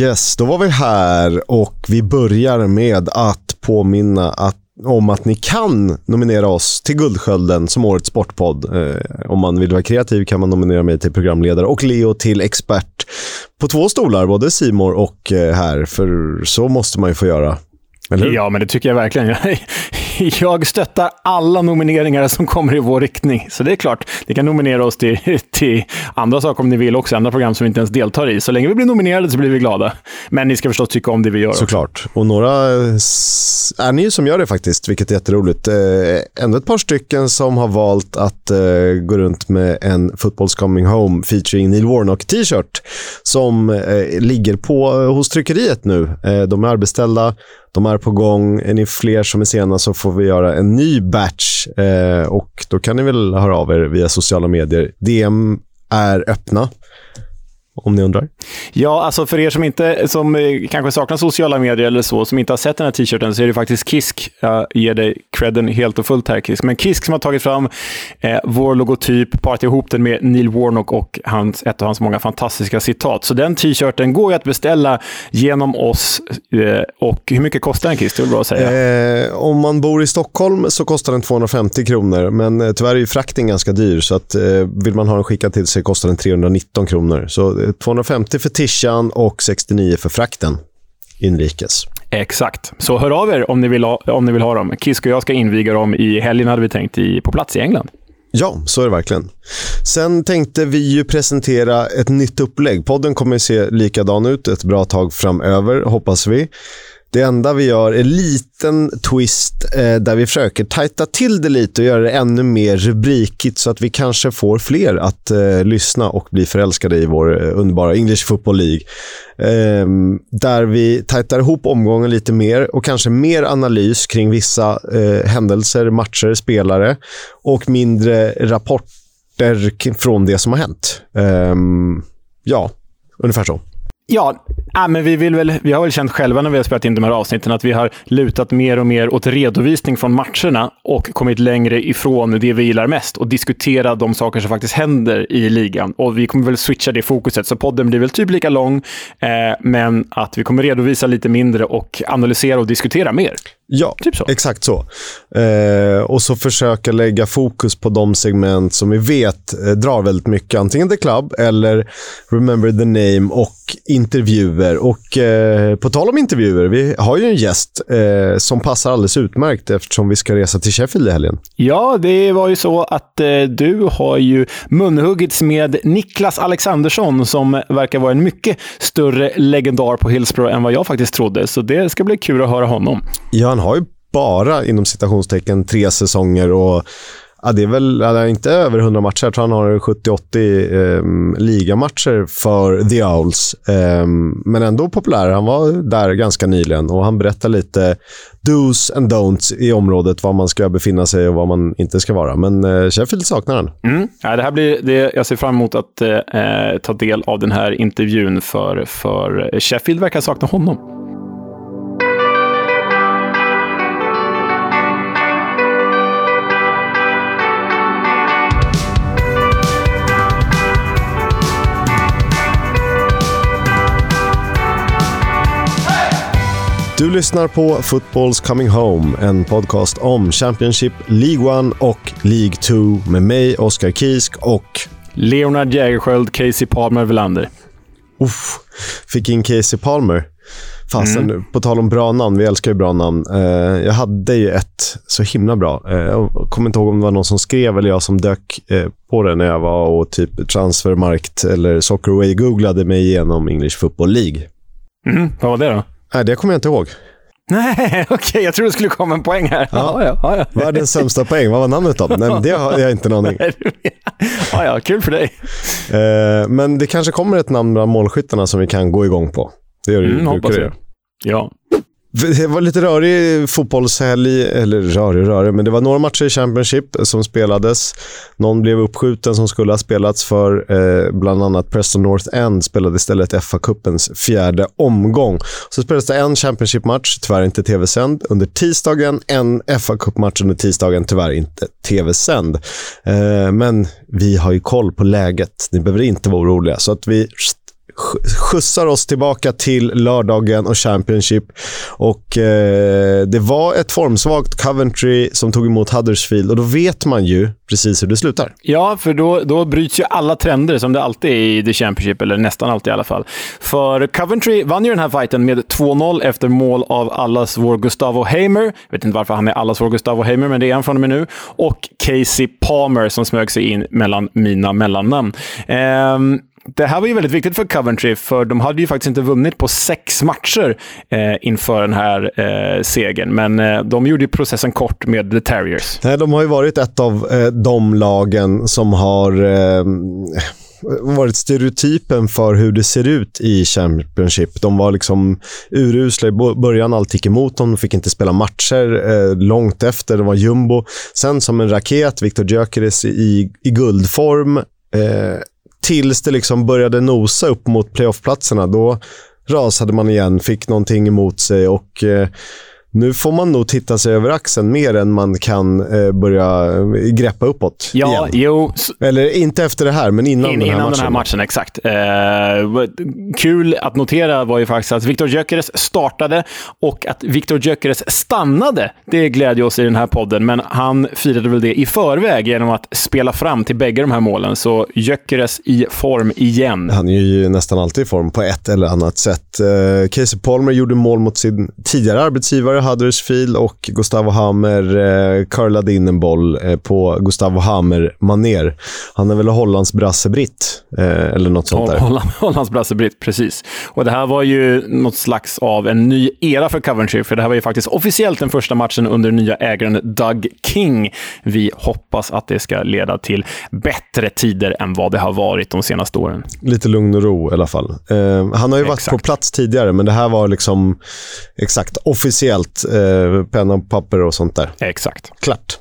Yes, då var vi här och vi börjar med att påminna att, om att ni kan nominera oss till Guldskölden som årets sportpodd. Eh, om man vill vara kreativ kan man nominera mig till programledare och Leo till expert på två stolar, både Simor och eh, här, för så måste man ju få göra. Ja, men det tycker jag verkligen. Jag Jag stöttar alla nomineringar som kommer i vår riktning. Så det är klart, ni kan nominera oss till, till andra saker om ni vill också. Andra program som vi inte ens deltar i. Så länge vi blir nominerade så blir vi glada. Men ni ska förstås tycka om det vi gör. Såklart. Och några eh, är ni som gör det faktiskt, vilket är jätteroligt. Eh, ändå ett par stycken som har valt att eh, gå runt med en Football's Coming Home featuring Neil Warnock-t-shirt som ligger på hos tryckeriet nu. De är arbetsställda de är på gång. Är ni fler som är sena så får vi göra en ny batch. Eh, och Då kan ni väl höra av er via sociala medier. DM är öppna om ni undrar. Ja, alltså för er som inte som eh, kanske saknar sociala medier eller så, som inte har sett den här t-shirten, så är det faktiskt Kisk. Jag ger dig credden helt och fullt här, Kisk. Men Kisk som har tagit fram eh, vår logotyp, parat ihop den med Neil Warnock och hans, ett av hans många fantastiska citat. Så den t-shirten går ju att beställa genom oss. Eh, och hur mycket kostar den, Kisk? Det är bra att säga. Eh, om man bor i Stockholm så kostar den 250 kronor, men eh, tyvärr är ju frakten ganska dyr, så att, eh, vill man ha den skickad till sig kostar den 319 kronor. Så 250 för tishan och 69 för frakten inrikes. Exakt. Så hör av er om ni vill ha, om ni vill ha dem. Kisk och jag ska inviga dem i helgen, hade vi tänkt, i, på plats i England. Ja, så är det verkligen. Sen tänkte vi ju presentera ett nytt upplägg. Podden kommer att se likadan ut ett bra tag framöver, hoppas vi. Det enda vi gör är en liten twist eh, där vi försöker tajta till det lite och göra det ännu mer rubrikigt så att vi kanske får fler att eh, lyssna och bli förälskade i vår eh, underbara English Football League. Eh, där vi tajtar ihop omgången lite mer och kanske mer analys kring vissa eh, händelser, matcher, spelare och mindre rapporter från det som har hänt. Ehm, ja, ungefär så. Ja, äh, men vi, vill väl, vi har väl känt själva när vi har spelat in de här avsnitten att vi har lutat mer och mer åt redovisning från matcherna och kommit längre ifrån det vi gillar mest och diskutera de saker som faktiskt händer i ligan. Och vi kommer väl switcha det fokuset, så podden blir väl typ lika lång, eh, men att vi kommer redovisa lite mindre och analysera och diskutera mer. Ja, typ så. exakt så. Eh, och så försöka lägga fokus på de segment som vi vet eh, drar väldigt mycket. Antingen The Club eller Remember the Name och intervjuer. Och eh, på tal om intervjuer, vi har ju en gäst eh, som passar alldeles utmärkt eftersom vi ska resa till Sheffield i helgen. Ja, det var ju så att eh, du har ju munhuggits med Niklas Alexandersson som verkar vara en mycket större legendar på Hillsborough än vad jag faktiskt trodde. Så det ska bli kul att höra honom. Ja, han har ju bara inom citationstecken tre säsonger och Ja, det är väl är inte över 100 matcher. Jag tror han har 70-80 eh, ligamatcher för The Owls. Eh, men ändå populär. Han var där ganska nyligen och han berättar lite dos and don'ts i området, var man ska befinna sig och var man inte ska vara. Men eh, Sheffield saknar han. Mm. Ja, det här blir, det, jag ser fram emot att eh, ta del av den här intervjun, för, för Sheffield verkar sakna honom. Du lyssnar på Football's Coming Home, en podcast om Championship, League 1 och League 2 med mig, Oskar Kisk och Leonard Jägerskiöld, Casey Palmer Velander. Uff, fick in Casey Palmer. Fasen, mm. på tal om bra namn, vi älskar ju bra namn. Uh, jag hade ju ett så himla bra. Uh, jag kommer inte ihåg om det var någon som skrev eller jag som dök uh, på det när jag var och typ transfermarkt eller Soccerway googlade mig igenom English Football League. Mm, vad var det då? Nej, det kommer jag inte ihåg. Nej, okej. Okay, jag trodde det skulle komma en poäng här. Ja. Ja, ja, ja. Världens sämsta poäng. Vad var namnet då? Nej, det har jag inte en aning. ja, ja, kul för dig. Eh, men det kanske kommer ett namn bland målskyttarna som vi kan gå igång på. Det gör det mm, hoppas jag. Ja. Det var lite rörig fotbollshelg, eller rörig rörig, men det var några matcher i Championship som spelades. Någon blev uppskjuten som skulle ha spelats för eh, bland annat Preston North End spelade istället FA-cupens fjärde omgång. Så spelades det en Championship-match, tyvärr inte tv-sänd, under tisdagen. En FA-cupmatch under tisdagen, tyvärr inte tv-sänd. Eh, men vi har ju koll på läget. Ni behöver inte vara oroliga. Så att vi skjutsar oss tillbaka till lördagen och Championship. Och eh, Det var ett formsvagt Coventry som tog emot Huddersfield och då vet man ju precis hur det slutar. Ja, för då, då bryts ju alla trender som det alltid är i The Championship, eller nästan alltid i alla fall. För Coventry vann ju den här fighten med 2-0 efter mål av allas vår Gustavo Hamer. Jag vet inte varför han är allas vår Gustavo Hamer, men det är han från och med nu. Och Casey Palmer som smög sig in mellan mina mellannamn. Ehm, det här var ju väldigt viktigt för Coventry, för de hade ju faktiskt inte vunnit på sex matcher eh, inför den här eh, segern. Men eh, de gjorde ju processen kort med The Terriers. Nej, de har ju varit ett av eh, de lagen som har eh, varit stereotypen för hur det ser ut i Championship. De var liksom urusla i början, allt gick emot dem. De fick inte spela matcher eh, långt efter. De var jumbo. Sen som en raket, Viktor Gyökeres i, i guldform. Eh, tills det liksom började nosa upp mot playoffplatserna. Då rasade man igen, fick någonting emot sig och eh, nu får man nog titta sig över axeln mer än man kan eh, börja eh, greppa uppåt Ja, igen. jo. Eller inte efter det här, men innan, In, den, här innan matchen. den här matchen. Exakt. Eh, kul att notera var ju faktiskt att Viktor Gyökeres startade och att Viktor Gyökeres stannade. Det glädjer oss i den här podden, men han firade väl det i förväg genom att spela fram till bägge de här målen. Så Gyökeres i form igen. Han är ju nästan alltid i form på ett eller annat sätt. Eh, Casey Palmer gjorde mål mot sin tidigare arbetsgivare Huddersfield och Gustavo Hammer eh, curlade in en boll eh, på Gustavo Hammer-maner. Han är väl Hollands brasse-britt, eh, eller något sånt där. Holland, Hollands brasse-britt, precis. Och det här var ju något slags av en ny era för Coventry, för det här var ju faktiskt officiellt den första matchen under nya ägaren Doug King. Vi hoppas att det ska leda till bättre tider än vad det har varit de senaste åren. Lite lugn och ro i alla fall. Eh, han har ju varit Exakt. på plats tidigare, men det här var liksom exakt officiellt. Eh, penna och papper och sånt där. Exakt. Klart.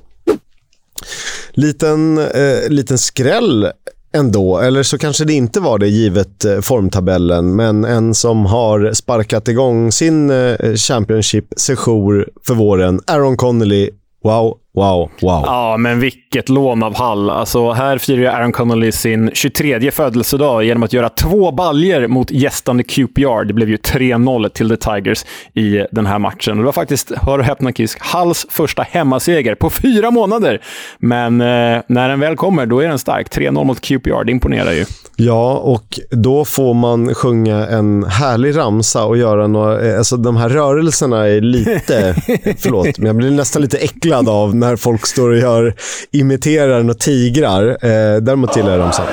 Liten, eh, liten skräll ändå, eller så kanske det inte var det givet eh, formtabellen, men en som har sparkat igång sin eh, Championship-session för våren, Aaron Connolly. Wow, wow, wow. Ja, men vilket lån av Hall. Alltså, här firar ju Aaron Connolly sin 23 födelsedag genom att göra två baljer mot gästande QPR. Det blev ju 3-0 till The Tigers i den här matchen. Och det var faktiskt, hör och häpna Kisk, Halls första hemmaseger på fyra månader. Men eh, när den väl kommer, då är den stark. 3-0 mot QPR, det imponerar ju. Ja, och då får man sjunga en härlig ramsa och göra några... eh, Alltså de här rörelserna är lite... förlåt, men jag blir nästan lite äcklad av när folk står och gör, imiterar och tigrar. Eh, däremot gillar jag ramsan.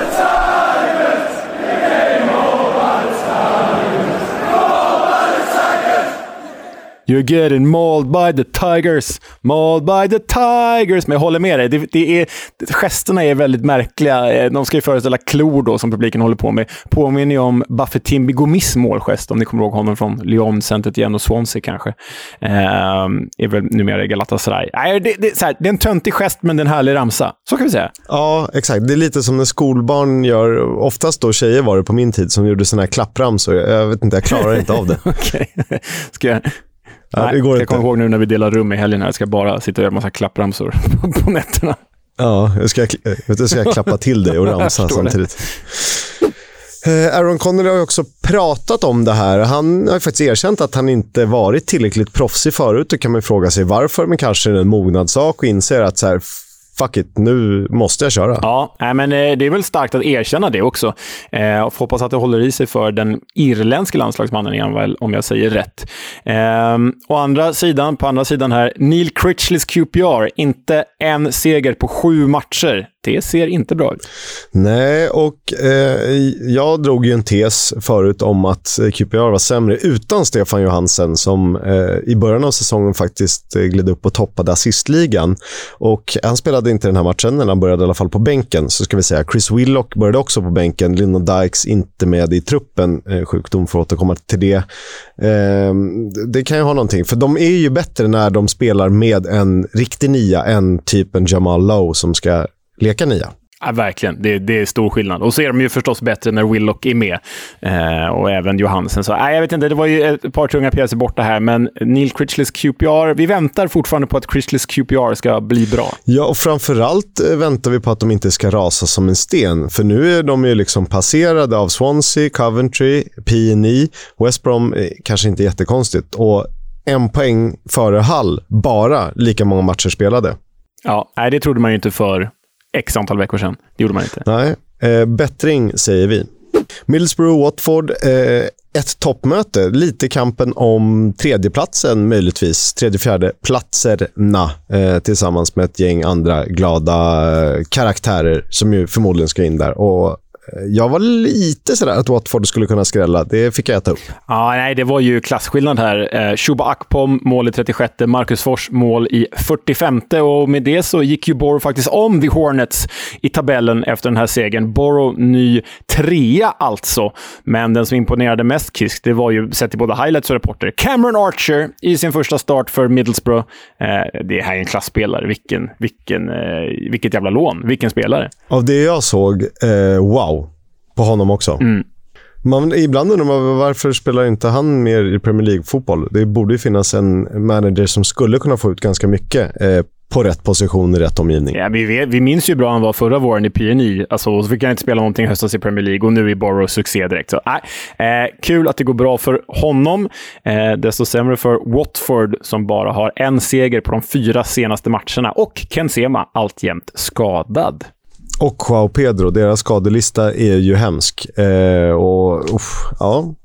You're getting mauled by the Tigers, mauled by the Tigers. Men jag håller med dig. Det, det är, gesterna är väldigt märkliga. Eh, De ska ju föreställa klor då, som publiken håller på med. Påminner ju om Buffett Gomis målgest, om ni kommer ihåg honom från Lyon, Saint-Étienne och Swansea kanske. Ehm, är väl numera Galatasaray. Nej, det, det, så här, det är en töntig gest, men det är en härlig ramsa. Så kan vi säga. Ja, exakt. Det är lite som när skolbarn gör, oftast då tjejer var det på min tid, som gjorde såna här klappramsor. Jag vet inte, jag klarar inte av det. Okej. Ska jag... Ja, Nej, det går jag inte. kommer ihåg nu när vi delar rum i helgen här. Jag ska bara sitta och göra massa klappramsor på nätterna. Ja, jag ska, jag ska klappa till dig och ramsa samtidigt. Eh, Aaron Connolly har också pratat om det här. Han har faktiskt erkänt att han inte varit tillräckligt proffsig förut. Då kan man fråga sig varför, men kanske är det en mognadssak och inser att så här, fuck it, nu måste jag köra. Ja, men eh, det är väl starkt att erkänna det också. Eh, och hoppas att det håller i sig för den irländske landslagsmannen igen, väl, om jag säger rätt. Eh, å andra sidan, på andra sidan här, Neil Critchleys QPR, inte en seger på sju matcher. Det ser inte bra ut. Nej, och eh, jag drog ju en tes förut om att QPR var sämre utan Stefan Johansen som eh, i början av säsongen faktiskt eh, gled upp och toppade assistligan. Och han spelade inte den här matchen, eller han började i alla fall på bänken. Så ska vi säga, Chris Willock började också på bänken. Lyndon Dykes inte med i truppen. Eh, sjukdom får återkomma till det. Eh, det kan ju ha någonting, för de är ju bättre när de spelar med en riktig nia än typ en Jamal Lowe som ska leka nia. Ja, verkligen. Det, det, är stor skillnad. Och så är de ju förstås bättre när Willock är med. Eh, och även Johansen. Så, nej, jag vet inte, det var ju ett par tunga pjäser borta här, men Neil Critchleys QPR, vi väntar fortfarande på att Critchleys QPR ska bli bra. Ja, och framförallt eh, väntar vi på att de inte ska rasa som en sten. För nu är de ju liksom passerade av Swansea, Coventry, PNE. West Brom kanske inte jättekonstigt. Och en poäng före Hull, bara lika många matcher spelade. Ja, nej, det trodde man ju inte för x antal veckor sedan. Det gjorde man inte. Nej, eh, bättring säger vi. Middlesbrough, Watford, eh, ett toppmöte. Lite kampen om tredjeplatsen möjligtvis. Tredje, fjärde platserna eh, tillsammans med ett gäng andra glada eh, karaktärer som ju förmodligen ska in där. Och jag var lite sådär att Watford skulle kunna skrälla. Det fick jag äta upp. Ja, nej, det var ju klasskillnad här. Eh, Shuba Akpom mål i 36, Marcus Fors mål i 45 och med det så gick ju Borough faktiskt om The Hornets i tabellen efter den här segern. Borough ny trea alltså. Men den som imponerade mest Kisk, det var ju, sett i både highlights och rapporter, Cameron Archer i sin första start för Middlesbrough. Eh, det här är en klassspelare. Vilken, vilken, eh, vilket jävla lån. Vilken spelare. Av det jag såg, eh, wow på honom också. Mm. Man, ibland undrar man varför spelar inte han mer i Premier League-fotboll? Det borde ju finnas en manager som skulle kunna få ut ganska mycket eh, på rätt position i rätt omgivning. Ja, vi, vet, vi minns ju hur bra han var förra våren i PNI. Alltså, så fick han inte spela någonting höstas i Premier League och nu är Borough succé direkt. Så, äh, eh, kul att det går bra för honom. Eh, desto sämre för Watford som bara har en seger på de fyra senaste matcherna och Ken Sema alltjämt skadad. Och Joao Pedro, deras skadelista är ju hemsk. Eh, och uff, ja,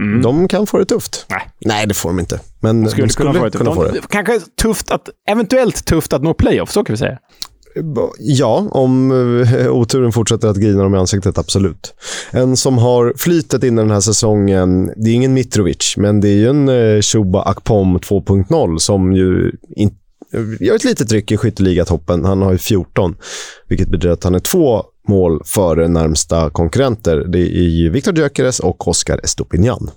mm. De kan få det tufft. Nej, Nej det får de inte. Men de skulle, de skulle kunna, få det, kunna få det. Kanske tufft att, eventuellt tufft att nå playoff, så kan vi säga. Ja, om eh, oturen fortsätter att grina dem i ansiktet, absolut. En som har flytet in den här säsongen, det är ingen Mitrovic, men det är ju en eh, Shuba Akpom 2.0 som ju inte gör ett litet tryck i skytteligatoppen. Han har ju 14, vilket betyder att han är två mål före närmsta konkurrenter. Det är ju Viktor Gyökeres och Oscar Estopinian.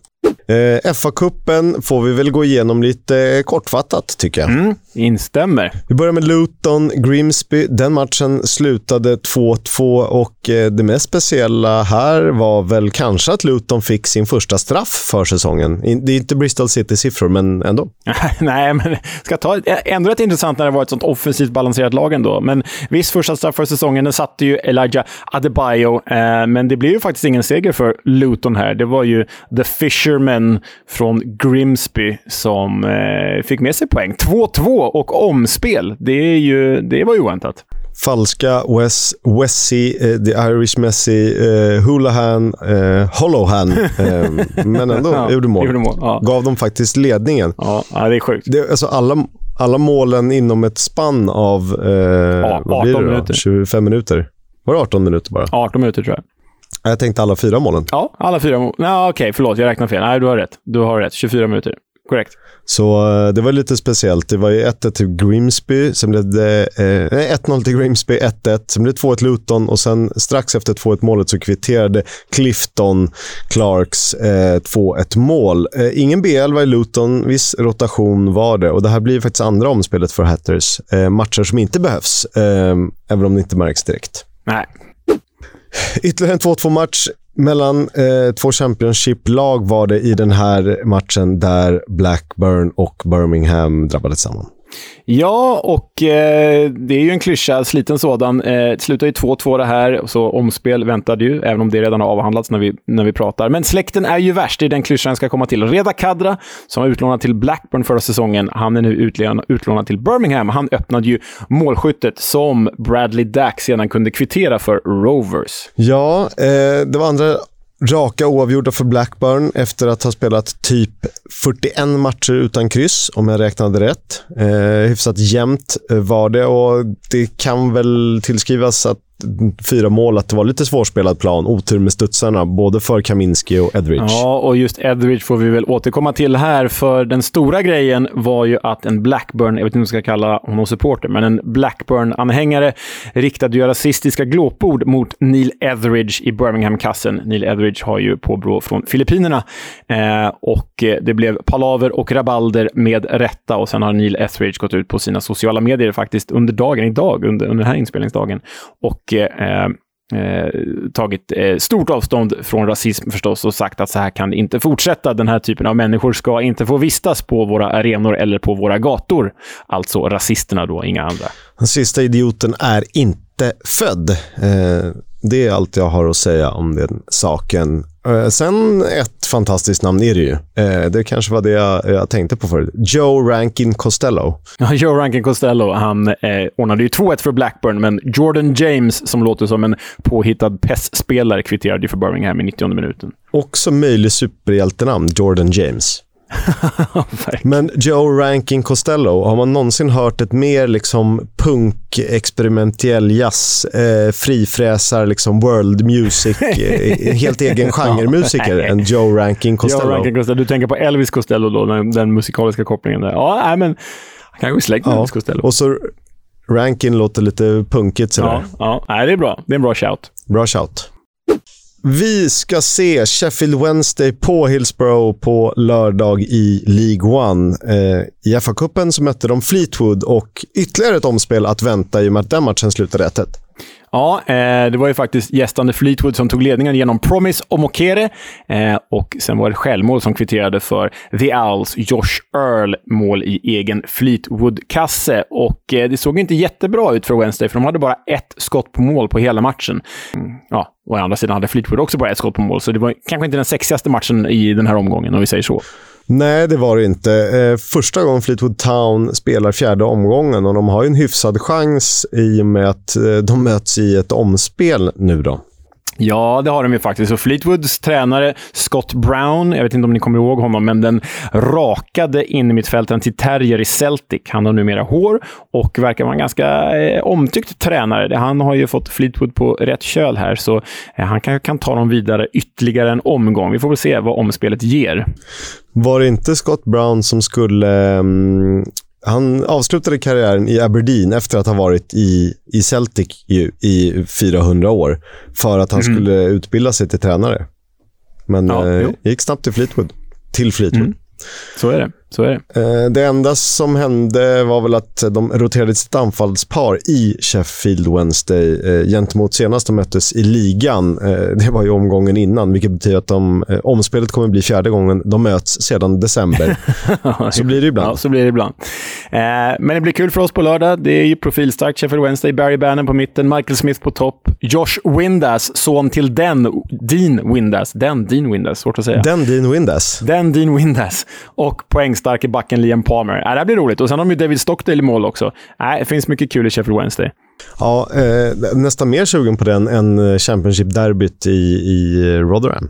Eh, FA-cupen får vi väl gå igenom lite kortfattat, tycker jag. Mm, instämmer. Vi börjar med Luton, Grimsby. Den matchen slutade 2-2 och eh, det mest speciella här var väl kanske att Luton fick sin första straff för säsongen. Det är inte Bristol City-siffror, men ändå. Nej, men ska ta ändå rätt intressant när det var ett sånt offensivt balanserat lag ändå. Men visst, första straff för säsongen, den satte ju Elijah Adebayo, eh, men det blev ju faktiskt ingen seger för Luton här. Det var ju The Fisherman män från Grimsby som eh, fick med sig poäng. 2-2 och omspel. Det, är ju, det var ju oväntat. Falska Wes, Wessie, uh, The Irish Messi, uh, Hulahan, uh, Hollowhan. Uh, men ändå ja, gjorde mål. Gjorde mål ja. Gav dem faktiskt ledningen. Ja, ja det är sjukt. Det, alltså alla, alla målen inom ett spann av uh, ja, 18 minuter. 25 minuter. Var det 18 minuter bara? 18 minuter tror jag. Jag tänkte alla fyra målen. Ja, alla fyra mål. Okej, okay, förlåt. Jag räknar fel. Nej, du har rätt. Du har rätt. 24 minuter. Korrekt. Så eh, det var lite speciellt. Det var ju 1-1 till Grimsby, sen blev det eh, 1-0 till Grimsby, 1-1, sen blev det 2-1 Luton och sen strax efter 2-1 målet så kvitterade Clifton Clarks eh, 2-1 mål. Eh, ingen B11 i Luton, viss rotation var det och det här blir faktiskt andra omspelet för Hatters. Eh, matcher som inte behövs, eh, även om det inte märks direkt. Nej, Ytterligare en 2-2-match mellan eh, två Championship-lag var det i den här matchen där Blackburn och Birmingham drabbades samman. Ja, och eh, det är ju en klyscha, sliten sådan. Eh, det slutar ju 2-2 det här, så omspel väntade ju, även om det redan har avhandlats när vi, när vi pratar. Men släkten är ju värst, det är den klyschan jag ska komma till. Reda Kadra, som var utlånad till Blackburn förra säsongen, han är nu utlånad, utlånad till Birmingham. Han öppnade ju målskyttet som Bradley Dack sedan kunde kvittera för Rovers. Ja, eh, det var andra raka oavgjorda för Blackburn efter att ha spelat typ 41 matcher utan kryss, om jag räknade rätt. Eh, hyfsat jämnt eh, var det och det kan väl tillskrivas att fyra mål att det var lite svårspelad plan. Otur med studsarna, både för Kaminski och Edridge. Ja, och just Edridge får vi väl återkomma till här, för den stora grejen var ju att en Blackburn, jag vet inte om jag ska kalla honom supporter, men en Blackburn-anhängare riktade ju rasistiska glåpord mot Neil Etheridge i Birmingham-kassen. Neil Etheridge har ju påbrå från Filippinerna eh, och eh, det blev blev palaver och rabalder med rätta och sen har Neil Etheridge gått ut på sina sociala medier faktiskt under dagen, idag, under, under den här inspelningsdagen och eh, Eh, tagit eh, stort avstånd från rasism förstås och sagt att så här kan det inte fortsätta. Den här typen av människor ska inte få vistas på våra arenor eller på våra gator. Alltså rasisterna då, inga andra. Den sista idioten är inte född. Eh, det är allt jag har att säga om den saken. Eh, sen ett fantastiskt namn är det ju. Eh, det kanske var det jag, jag tänkte på förut. Joe Rankin Costello. Ja, Joe Rankin Costello. Han eh, ordnade ju 2-1 för Blackburn, men Jordan James, som låter som en påhittad PES-spelare, kvitterade ju för Birmingham i 90 minuten. Också möjlig superhjältenamn, Jordan James. Men Joe Rankin Costello, har man någonsin hört ett mer liksom punk, experimentell jazz, eh, frifräsar, liksom world music, eh, helt egen genremusiker än Joe Rankin Costello? Joe Rankin Costello. Du tänker på Elvis Costello då, den, den musikaliska kopplingen där. Ja, nej, men kanske släkt med ja. Elvis Costello. Och så Rankin låter lite punkigt sådär. Ja, ja. Nej, det är bra. Det är en bra shout. Bra shout. Vi ska se Sheffield Wednesday på Hillsborough på lördag i League One. Eh, I FA-cupen så mötte de Fleetwood och ytterligare ett omspel att vänta i och med att den matchen slutade 1 Ja, eh, det var ju faktiskt gästande Fleetwood som tog ledningen genom Promise och Mokere. Eh, och sen var det självmål som kvitterade för The Owls Josh Earl mål i egen Fleetwood-kasse. Och eh, det såg inte jättebra ut för Wednesday, för de hade bara ett skott på mål på hela matchen. Mm, ja, å andra sidan hade Fleetwood också bara ett skott på mål, så det var kanske inte den sexigaste matchen i den här omgången, om vi säger så. Nej, det var det inte. Eh, första gången Fleetwood Town spelar fjärde omgången och de har ju en hyfsad chans i och med att eh, de möts i ett omspel nu då. Ja, det har de ju faktiskt. Och Fleetwoods tränare Scott Brown, jag vet inte om ni kommer ihåg honom, men den rakade innermittfältaren till Terrier i Celtic. Han har numera hår och verkar vara en ganska eh, omtyckt tränare. Han har ju fått Fleetwood på rätt köl här, så eh, han kanske kan ta dem vidare ytterligare en omgång. Vi får väl se vad omspelet ger. Var det inte Scott Brown som skulle um han avslutade karriären i Aberdeen efter att ha varit i, i Celtic i, i 400 år för att han mm. skulle utbilda sig till tränare. Men ja, eh, gick snabbt till Fleetwood. Till Fleetwood. Mm. Så är det. Så är det. Eh, det enda som hände var väl att de roterade sitt anfallspar i Sheffield Wednesday eh, gentemot senast de möttes i ligan. Eh, det var ju omgången innan, vilket betyder att de, omspelet kommer bli fjärde gången de möts sedan december. så blir det ibland. Ja, så blir det ibland. men det blir kul för oss på lördag. Det är ju profilstarkt Sheffield Wednesday, Barry Bannon på mitten, Michael Smith på topp, Josh Windass, son till den Dean Windass. Den Dean Windass, svårt att säga. Den Dean Windass. Den Dean Windass. Och poängstart starke backen Liam Palmer. Äh, det här blir roligt. Och sen har de ju David Stockdale i mål också. Äh, det finns mycket kul i Sheffield Wednesday. Ja, eh, nästan mer sugen på den än eh, Championship-derbyt i, i Rotherham.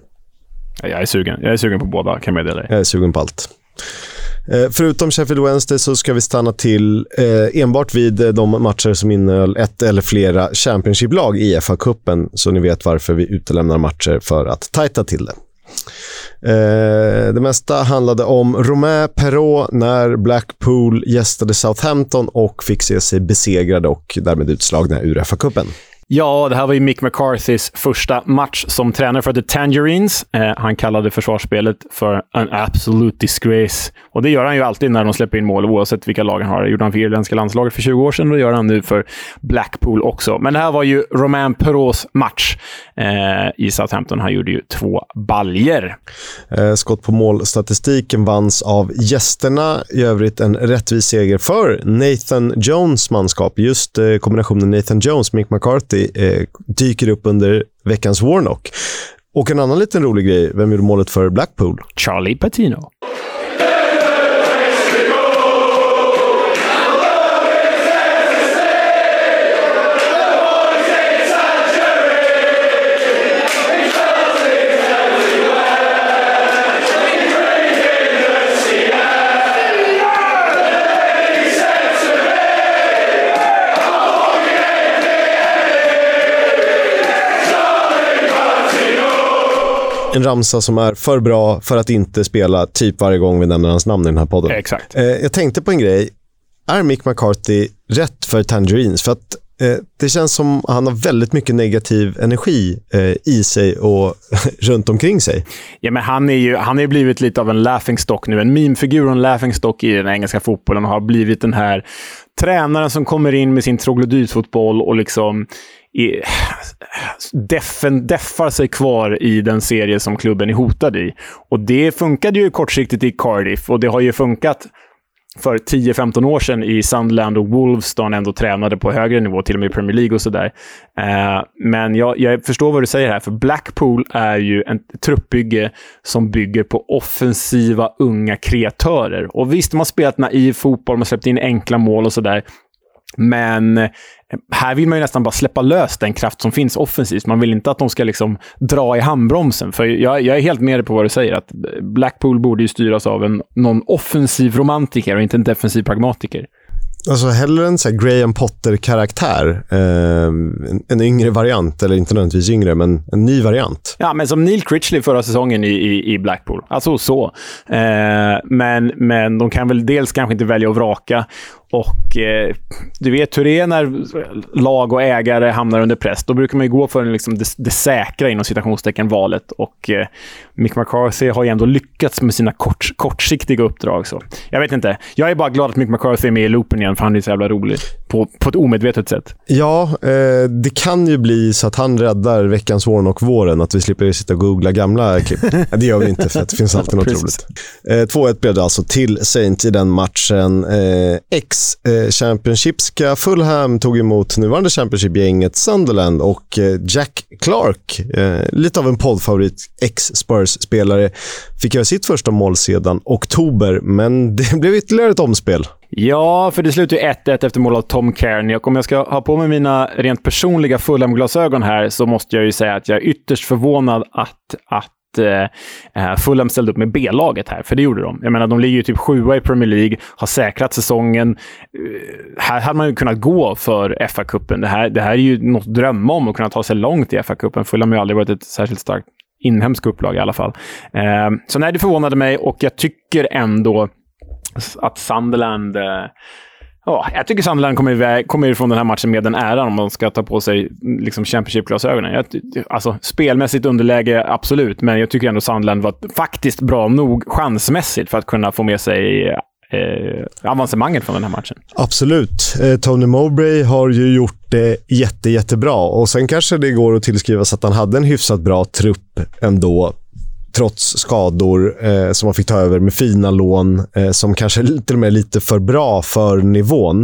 Jag är sugen. Jag är sugen på båda, kan jag meddela dig. Jag är sugen på allt. Eh, förutom Sheffield Wednesday så ska vi stanna till eh, enbart vid de matcher som innehöll ett eller flera Championship-lag i FA-cupen, så ni vet varför vi utelämnar matcher för att tajta till det. Eh, det mesta handlade om Romain Perrault när Blackpool gästade Southampton och fick se sig besegrade och därmed utslagna ur FA-cupen. Ja, det här var ju Mick McCarthys första match som tränare för The Tangerines. Eh, han kallade försvarsspelet för en absolute disgrace. Och det gör han ju alltid när de släpper in mål, oavsett vilka lag han har. Det gjorde han för irländska landslaget för 20 år sedan och det gör han nu för Blackpool också. Men det här var ju Romain Perraults match eh, i Southampton. Han gjorde ju två baljer. Eh, skott på målstatistiken vanns av gästerna. I övrigt en rättvis seger för Nathan Jones manskap. Just eh, kombinationen Nathan Jones, Mick McCarthy eh, dyker upp under veckans Warnock. Och en annan liten rolig grej, vem gjorde målet för Blackpool? Charlie Patino. En ramsa som är för bra för att inte spela typ varje gång vi nämner hans namn i den här podden. Exakt. Eh, jag tänkte på en grej. Är Mick McCarthy rätt för Tangerines? För att Eh, det känns som att han har väldigt mycket negativ energi eh, i sig och runt omkring sig. Ja, men han är ju han är blivit lite av en laughingstock nu. En meme-figur och en laughingstock i den engelska fotbollen och har blivit den här tränaren som kommer in med sin troglodytfotboll och liksom i, deffar sig kvar i den serie som klubben är hotad i. Och det funkade ju kortsiktigt i Cardiff och det har ju funkat för 10-15 år sedan i Sunderland och Wolves då han ändå tränade på högre nivå, till och med i Premier League och sådär. Eh, men jag, jag, förstår vad du säger här, för Blackpool är ju en truppbygge som bygger på offensiva unga kreatörer. Och visst, de har spelat naiv fotboll, de har släppt in enkla mål och sådär. Men här vill man ju nästan bara släppa lös den kraft som finns offensivt. Man vill inte att de ska liksom dra i handbromsen. För jag, jag är helt med dig på vad du säger. att Blackpool borde ju styras av en, någon offensiv romantiker och inte en defensiv pragmatiker. Alltså hellre en så Graham Potter-karaktär. Eh, en, en, yngre variant, eller inte nödvändigtvis yngre, men en ny variant. Ja, men som Neil Critchley förra säsongen i, i, i Blackpool. Alltså så. Eh, men, men de kan väl dels kanske inte välja att vraka. Och eh, du vet hur det är när lag och ägare hamnar under press. Då brukar man ju gå för liksom det, det säkra inom citationstecken valet. Och eh, Mick McCarthy har ju ändå lyckats med sina kort, kortsiktiga uppdrag. Så. Jag vet inte. Jag är bara glad att Mick McCarthy är med i loopen igen, för han är så jävla rolig. På, på ett omedvetet sätt. Ja, eh, det kan ju bli så att han räddar veckans Warnock-våren. Att vi slipper sitta och googla gamla klipp. det gör vi inte, för det finns alltid något roligt. Eh, 2-1 blev det alltså till Saint i den matchen. Eh, X eh, Fulham tog emot nuvarande Championship-gänget Sunderland och eh, Jack Clark, eh, lite av en poddfavorit, ex-Spurs-spelare, fick göra sitt första mål sedan oktober, men det blev ytterligare ett omspel. Ja, för det slutar ju 1-1 efter mål av Tom Cairn. Och om jag ska ha på mig mina rent personliga Fulham-glasögon här så måste jag ju säga att jag är ytterst förvånad att, att eh, eh Fulham ställde upp med B-laget här, för det gjorde de. Jag menar, de ligger ju typ sjua i Premier League, har säkrat säsongen. Eh, här hade man ju kunnat gå för FA-cupen. Det här, det här är ju något att drömma om, att kunna ta sig långt i FA-cupen. Fulham har ju aldrig varit ett särskilt starkt inhemskt upplag i alla fall. Eh, så nej, det förvånade mig och jag tycker ändå att Sunderland eh, Ja, jag tycker Sunderland kommer, iväg, kommer ifrån den här matchen med den äran om de ska ta på sig liksom Championship-glasögonen. Alltså, spelmässigt underläge, absolut, men jag tycker ändå Sunderland var faktiskt bra nog chansmässigt för att kunna få med sig eh, avancemanget från den här matchen. Absolut. Eh, Tony Mowbray har ju gjort det jätte, jättebra och sen kanske det går att tillskrivas att han hade en hyfsat bra trupp ändå trots skador eh, som man fick ta över med fina lån eh, som kanske till och med är lite för bra för nivån.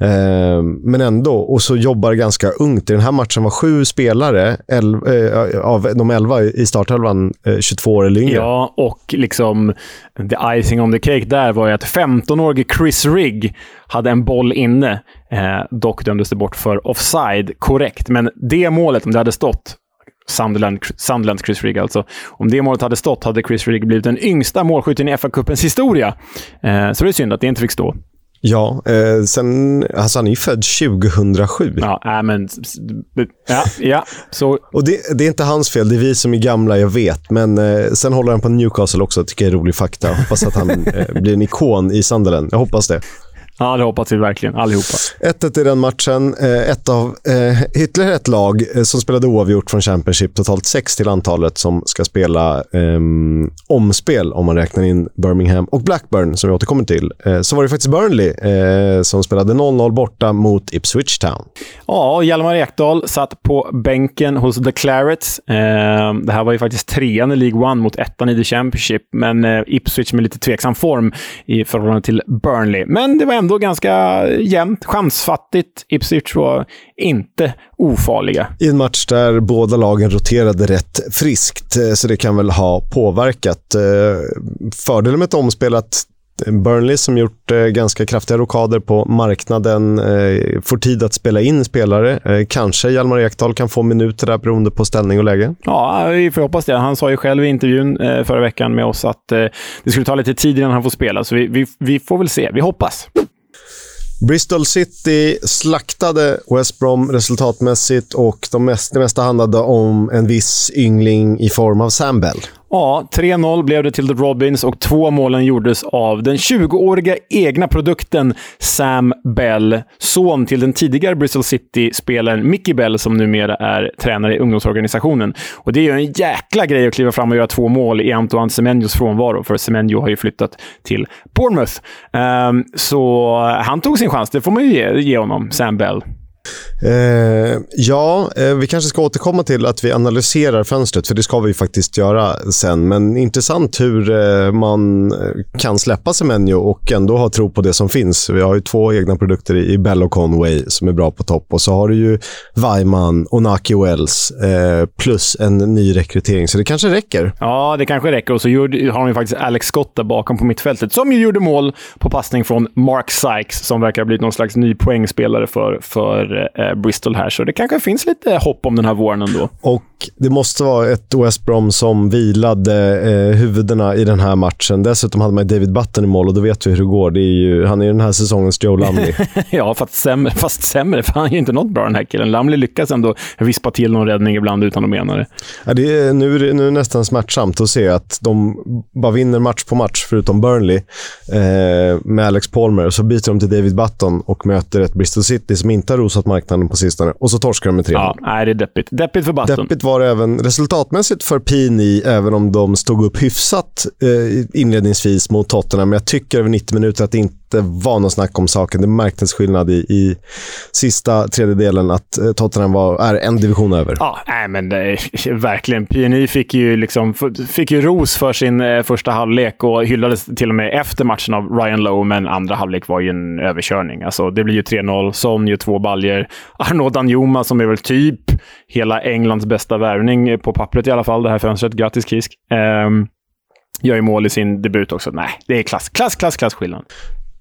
Eh, men ändå, och så jobbar ganska ungt. I den här matchen var sju spelare el, eh, av de elva i startelvan eh, 22 år eller yngre. Ja, och liksom the icing on the cake där var ju att 15-årige Chris Rigg hade en boll inne. Eh, dock dömdes det bort för offside, korrekt. Men det målet, om det hade stått, Sunderland, Sunderlands Chris Rigg alltså. Om det målet hade stått hade Chris Rigg blivit den yngsta målskytten i FA-cupens historia. Eh, så det är synd att det inte fick stå. Ja, eh, sen, alltså han är ju född 2007. Ja, äh, men... Ja, ja, så... Och det, det, är inte hans fel, det är vi som är gamla, jag vet. Men eh, sen håller han på Newcastle också, tycker jag är rolig fakta. Hoppas att han eh, blir en ikon i Sunderland. Jag hoppas det. Ja, det hoppas vi verkligen, allihopa. 1-1 i den matchen. Eh, ett av, eh, ytterligare ett lag eh, som spelade oavgjort från Championship. Totalt sex till antalet som ska spela eh, omspel om man räknar in Birmingham och Blackburn, som vi återkommer till. Eh, så var det faktiskt Burnley eh, som spelade 0-0 borta mot Ipswich Town. Ja, Hjalmar Ekdal satt på bänken hos The Clarets. det här var ju faktiskt trean i League One mot ettan i The Championship, men Ipswich med lite tveksam form i förhållande till Burnley. Men det var ändå ganska jämnt, chansfattigt. Ipswich var inte ofarliga. I en match där båda lagen roterade rätt friskt, eh, så det kan väl ha påverkat. Eh, fördelen med ett omspel att Burnley som gjort eh, ganska kraftiga rokader på marknaden eh, får tid att spela in spelare. Eh, kanske Hjalmar Ekdal kan få minuter där beroende på ställning och läge. Ja, vi får hoppas det. Han sa ju själv i intervjun eh, förra veckan med oss att det skulle ta lite tid innan han får spela, så vi, vi, vi får väl se. Vi hoppas. Bristol City slaktade West Brom resultatmässigt och de mest, det mesta handlade om en viss yngling i form av Sam Bell. Ja, 3-0 blev det till The Robins och två målen gjordes av den 20-åriga egna produkten Sam Bell, son till den tidigare Bristol City-spelaren Mickey Bell, som numera är tränare i ungdomsorganisationen. Och Det är ju en jäkla grej att kliva fram och göra två mål i Antoine Semenyos frånvaro, för Semenyo har ju flyttat till Bournemouth. Um, så han tog sin chans, det får man ju ge, ge honom, Sam Bell. Eh, ja, eh, vi kanske ska återkomma till att vi analyserar fönstret, för det ska vi faktiskt göra sen. Men intressant hur eh, man eh, kan släppa Semenyo och ändå ha tro på det som finns. Vi har ju två egna produkter i, i Bell och Conway som är bra på topp. Och så har du ju Weiman och Naki Wells eh, plus en ny rekrytering, så det kanske räcker. Ja, det kanske räcker. Och så har de ju faktiskt Alex Scott där bakom på mittfältet, som ju gjorde mål på passning från Mark Sykes, som verkar ha blivit någon slags ny poängspelare för, för eh, Bristol här, så det kanske finns lite hopp om den här våren ändå. Och det måste vara ett West Brom som vilade eh, huvudena i den här matchen. Dessutom hade man David Button i mål och då vet vi hur det går. Det är ju, han är ju den här säsongens Joe Lumley. ja, fast sämre, fast sämre, för han är ju inte något bra den här killen. Lumley lyckas ändå vispa till någon räddning ibland utan att mena det. Ja, det är, nu, är det, nu är det nästan smärtsamt att se att de bara vinner match på match, förutom Burnley, eh, med Alex Palmer. Och så byter de till David Button och möter ett Bristol City som inte har rosat marknaden på sistone. Och så torskar de med 3 Ja, nej, det är deppigt. Deppigt för Button. Deppigt var det även resultatmässigt för Pini, även om de stod upp hyfsat eh, inledningsvis mot Tottenham. Men jag tycker över 90 minuter att det inte var något snack om saken. Det märktes skillnad i, i sista tredjedelen att eh, Tottenham var, är en division över. Ja, nej, men det är, verkligen. PNI fick ju, liksom, fick ju ros för sin eh, första halvlek och hyllades till och med efter matchen av Ryan Lowe, men andra halvlek var ju en överkörning. Alltså, det blir ju 3-0. Son gör två baljer. Arnaud Danjuma, som är väl typ hela Englands bästa värvning, på pappret i alla fall, det här fönstret. Grattis Kisk. Um, gör ju mål i sin debut också. Nej, det är klass, klass, klass, klass skillnad.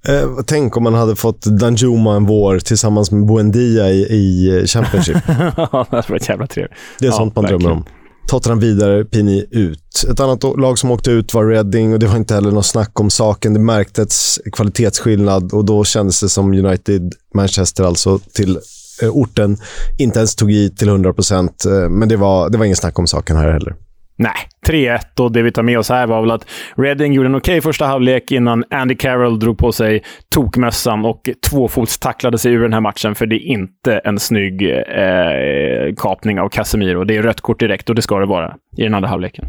Eh, tänk om man hade fått Danjuma en vår tillsammans med Buendia i, i Championship. det hade varit jävla trevligt. Det är ja, sånt man verkligen. drömmer om. Tottenham vidare, Pini ut. Ett annat lag som åkte ut var Reading och det var inte heller något snack om saken. Det märktes kvalitetsskillnad och då kändes det som United, Manchester alltså, till eh, orten inte ens tog i till 100 procent. Eh, men det var, det var ingen snack om saken här heller. Nej, 3-1 och det vi tar med oss här var väl att Reading gjorde en okej okay första halvlek innan Andy Carroll drog på sig tokmössan och tvåfotstacklade sig ur den här matchen, för det är inte en snygg eh, kapning av Casemiro. Det är rött kort direkt och det ska det vara i den andra halvleken.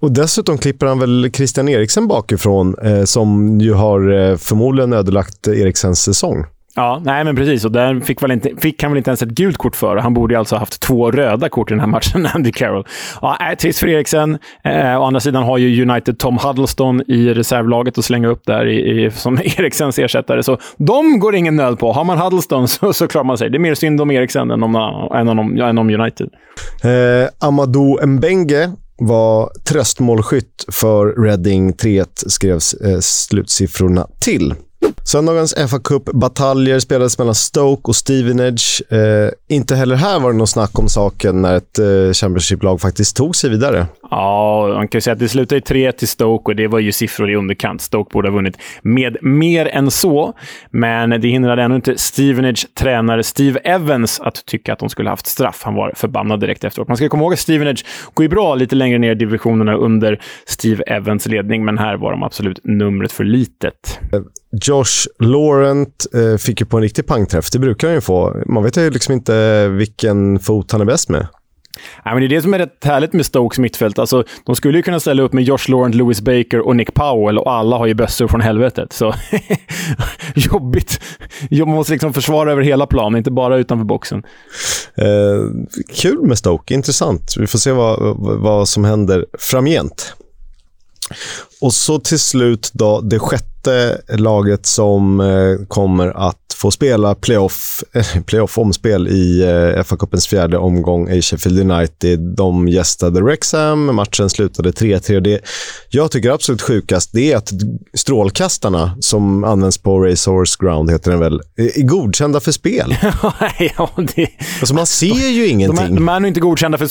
Och dessutom klipper han väl Christian Eriksen bakifrån, eh, som ju har eh, förmodligen ödelagt Eriksens säsong. Ja, nej men precis. Och där fick, väl inte, fick han väl inte ens ett gult kort för. Han borde alltså ha haft två röda kort i den här matchen, Andy Carroll. Ja, äh, trist för Eriksen. Eh, å andra sidan har ju United Tom Huddleston i reservlaget att slänga upp där i, i, som Eriksens ersättare. Så de går ingen nöd på. Har man Huddleston så, så klarar man sig. Det är mer synd om Eriksen än om, än om, ja, än om United. Eh, Amadou Mbenge var tröstmålskytt för Reading. 3-1 skrevs eh, slutsiffrorna till. Söndagens fa Cup-bataljer spelades mellan Stoke och Stevenage. Eh, inte heller här var det något snack om saken när ett eh, Championship-lag faktiskt tog sig vidare. Ja, man kan ju säga att det slutade i 3 till Stoke och det var ju siffror i underkant. Stoke borde ha vunnit med mer än så, men det hindrade ännu inte Stevenage tränare Steve Evans att tycka att de skulle haft straff. Han var förbannad direkt efteråt. Man ska komma ihåg att Stevenage går ju bra lite längre ner i divisionerna under Steve Evans ledning, men här var de absolut numret för litet. Josh Laurent eh, fick ju på en riktig pangträff. Det brukar han ju få. Man vet ju liksom inte vilken fot han är bäst med. Ja, men det är det som är rätt härligt med Stokes mittfält. Alltså, de skulle ju kunna ställa upp med Josh Laurent, Lewis Baker och Nick Powell och alla har ju bössor från helvetet. Så jobbigt. Man måste liksom försvara över hela planen, inte bara utanför boxen. Eh, kul med Stoke, intressant. Vi får se vad, vad som händer framgent. Och så till slut då det sjätte laget som eh, kommer att få spela playoff, eh, playoff omspel i eh, FA-cupens fjärde omgång i Sheffield United. De gästade Wrexham, matchen slutade 3-3. Det jag tycker är absolut sjukast det är att strålkastarna som används på Racehorse Ground, heter den väl, är godkända för spel. ja, det... alltså man ser ju ingenting. De är, de är nog inte godkända för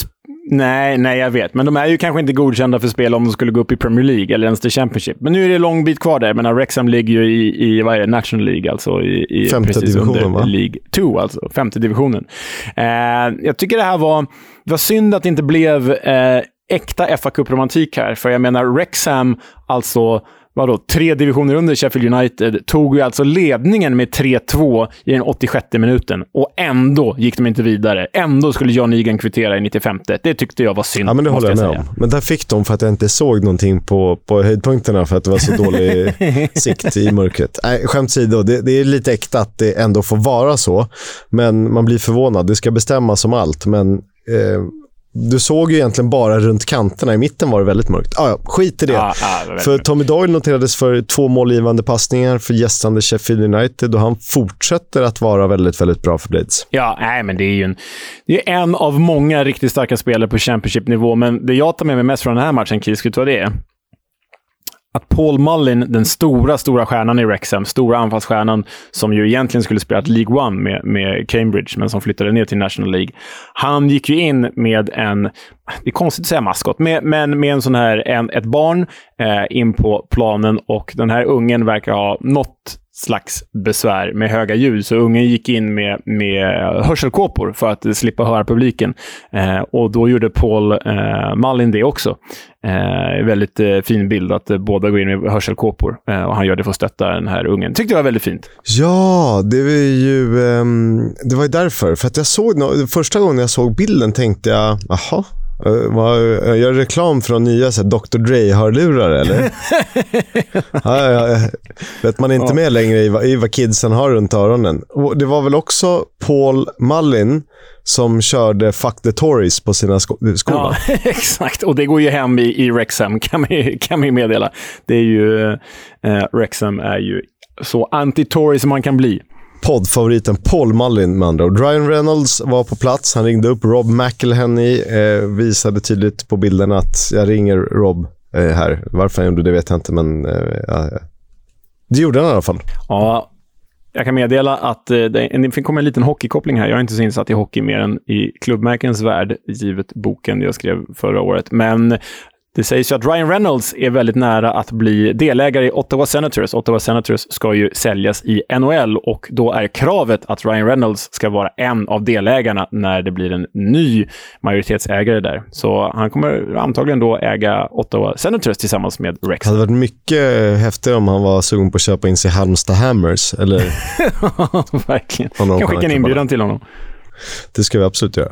Nej, nej, jag vet. Men de är ju kanske inte godkända för spel om de skulle gå upp i Premier League eller ens till Championship. Men nu är det lång bit kvar där. Men Wrexham ligger ju i, i vad är det, National League, alltså i, i femte divisionen, va? League 2, alltså femte divisionen. Eh, jag tycker det här var, det var synd att det inte blev eh, äkta fa Cup-romantik här. För jag menar, Rexham, alltså vadå, tre divisioner under Sheffield United, tog ju alltså ledningen med 3-2 i den 86 minuten. Och ändå gick de inte vidare. Ändå skulle John Egan kvittera i 95. Det tyckte jag var synd. Ja, men det håller jag med om. Men där fick de för att jag inte såg någonting på, på höjdpunkterna för att det var så dålig sikt i mörkret. Nej, skämt åsido, det, det är lite äkta att det ändå får vara så. Men man blir förvånad. Det ska bestämmas om allt, men eh, du såg ju egentligen bara runt kanterna. I mitten var det väldigt mörkt. Ah, ja, skit i det. Det var för Tommy Doyle noterades för två målgivande passningar för gästande Sheffield United och han fortsätter att vara väldigt, väldigt bra för Blades. Ja, nej, men det är ju en, det är en av många riktigt starka spelare på Championship-nivå. Men det jag tar med mig mest från den här matchen, Kisk, vet du vad det är? Att Paul Mullin, den stora, stora stjärnan i Wrexham, stora anfallsstjärnan som ju egentligen skulle spela League One med, med Cambridge, men som flyttade ner till National League. Han gick ju in med en, det är konstigt att säga maskot, med, men med en sån här, en, ett barn eh, in på planen och den här ungen verkar ha nått slags besvär med höga ljud. Så ungen gick in med, med hörselkåpor för att slippa höra publiken. Eh, och då gjorde Paul eh, Mullin det också. Eh, väldigt eh, fin bild att eh, båda går in med hörselkåpor eh, och han gör det för att stötta den här ungen. Tyckte jag var väldigt fint. Ja, det var ju, ehm, det var därför. För att jag såg, första gången jag såg bilden tänkte jag, jaha, Uh, gör reklam för de nya så här, Dr. Dre-hörlurar eller? ja, ja. Vet man inte Ja. med längre i, vad- i vad kidsen har runt öronen. Och det var väl också Paul Mullin som körde Fuck the Tories på sina sko- skor? Ja, exakt. Och det går ju hem i, i Wrexham, kan ju- kan meddela. Det är ju, eh, Wrexham är ju så anti-Tory som man kan bli. Poddfavoriten Paul Mullin med andra ord. Ryan Reynolds var på plats. Han ringde upp Rob McElhenney. Eh, visade tydligt på bilden att jag ringer Rob eh, här. Varför han gjorde det vet jag inte, men eh, ja, det gjorde han i alla fall. Ja, jag kan meddela att eh, det, det kommer en liten hockeykoppling här. Jag är inte så insatt i hockey mer än i klubbmärkens värld, givet boken jag skrev förra året. Men det sägs ju att Ryan Reynolds är väldigt nära att bli delägare i Ottawa Senators. Ottawa Senators ska ju säljas i NHL och då är kravet att Ryan Reynolds ska vara en av delägarna när det blir en ny majoritetsägare där. Så han kommer antagligen då äga Ottawa Senators tillsammans med Det Rex. hade varit mycket häftigare om han var sugen på att köpa in sig i Halmstad Hammers. Eller, Verkligen. De Kan skicka en inbjudan till honom. det ska vi absolut göra.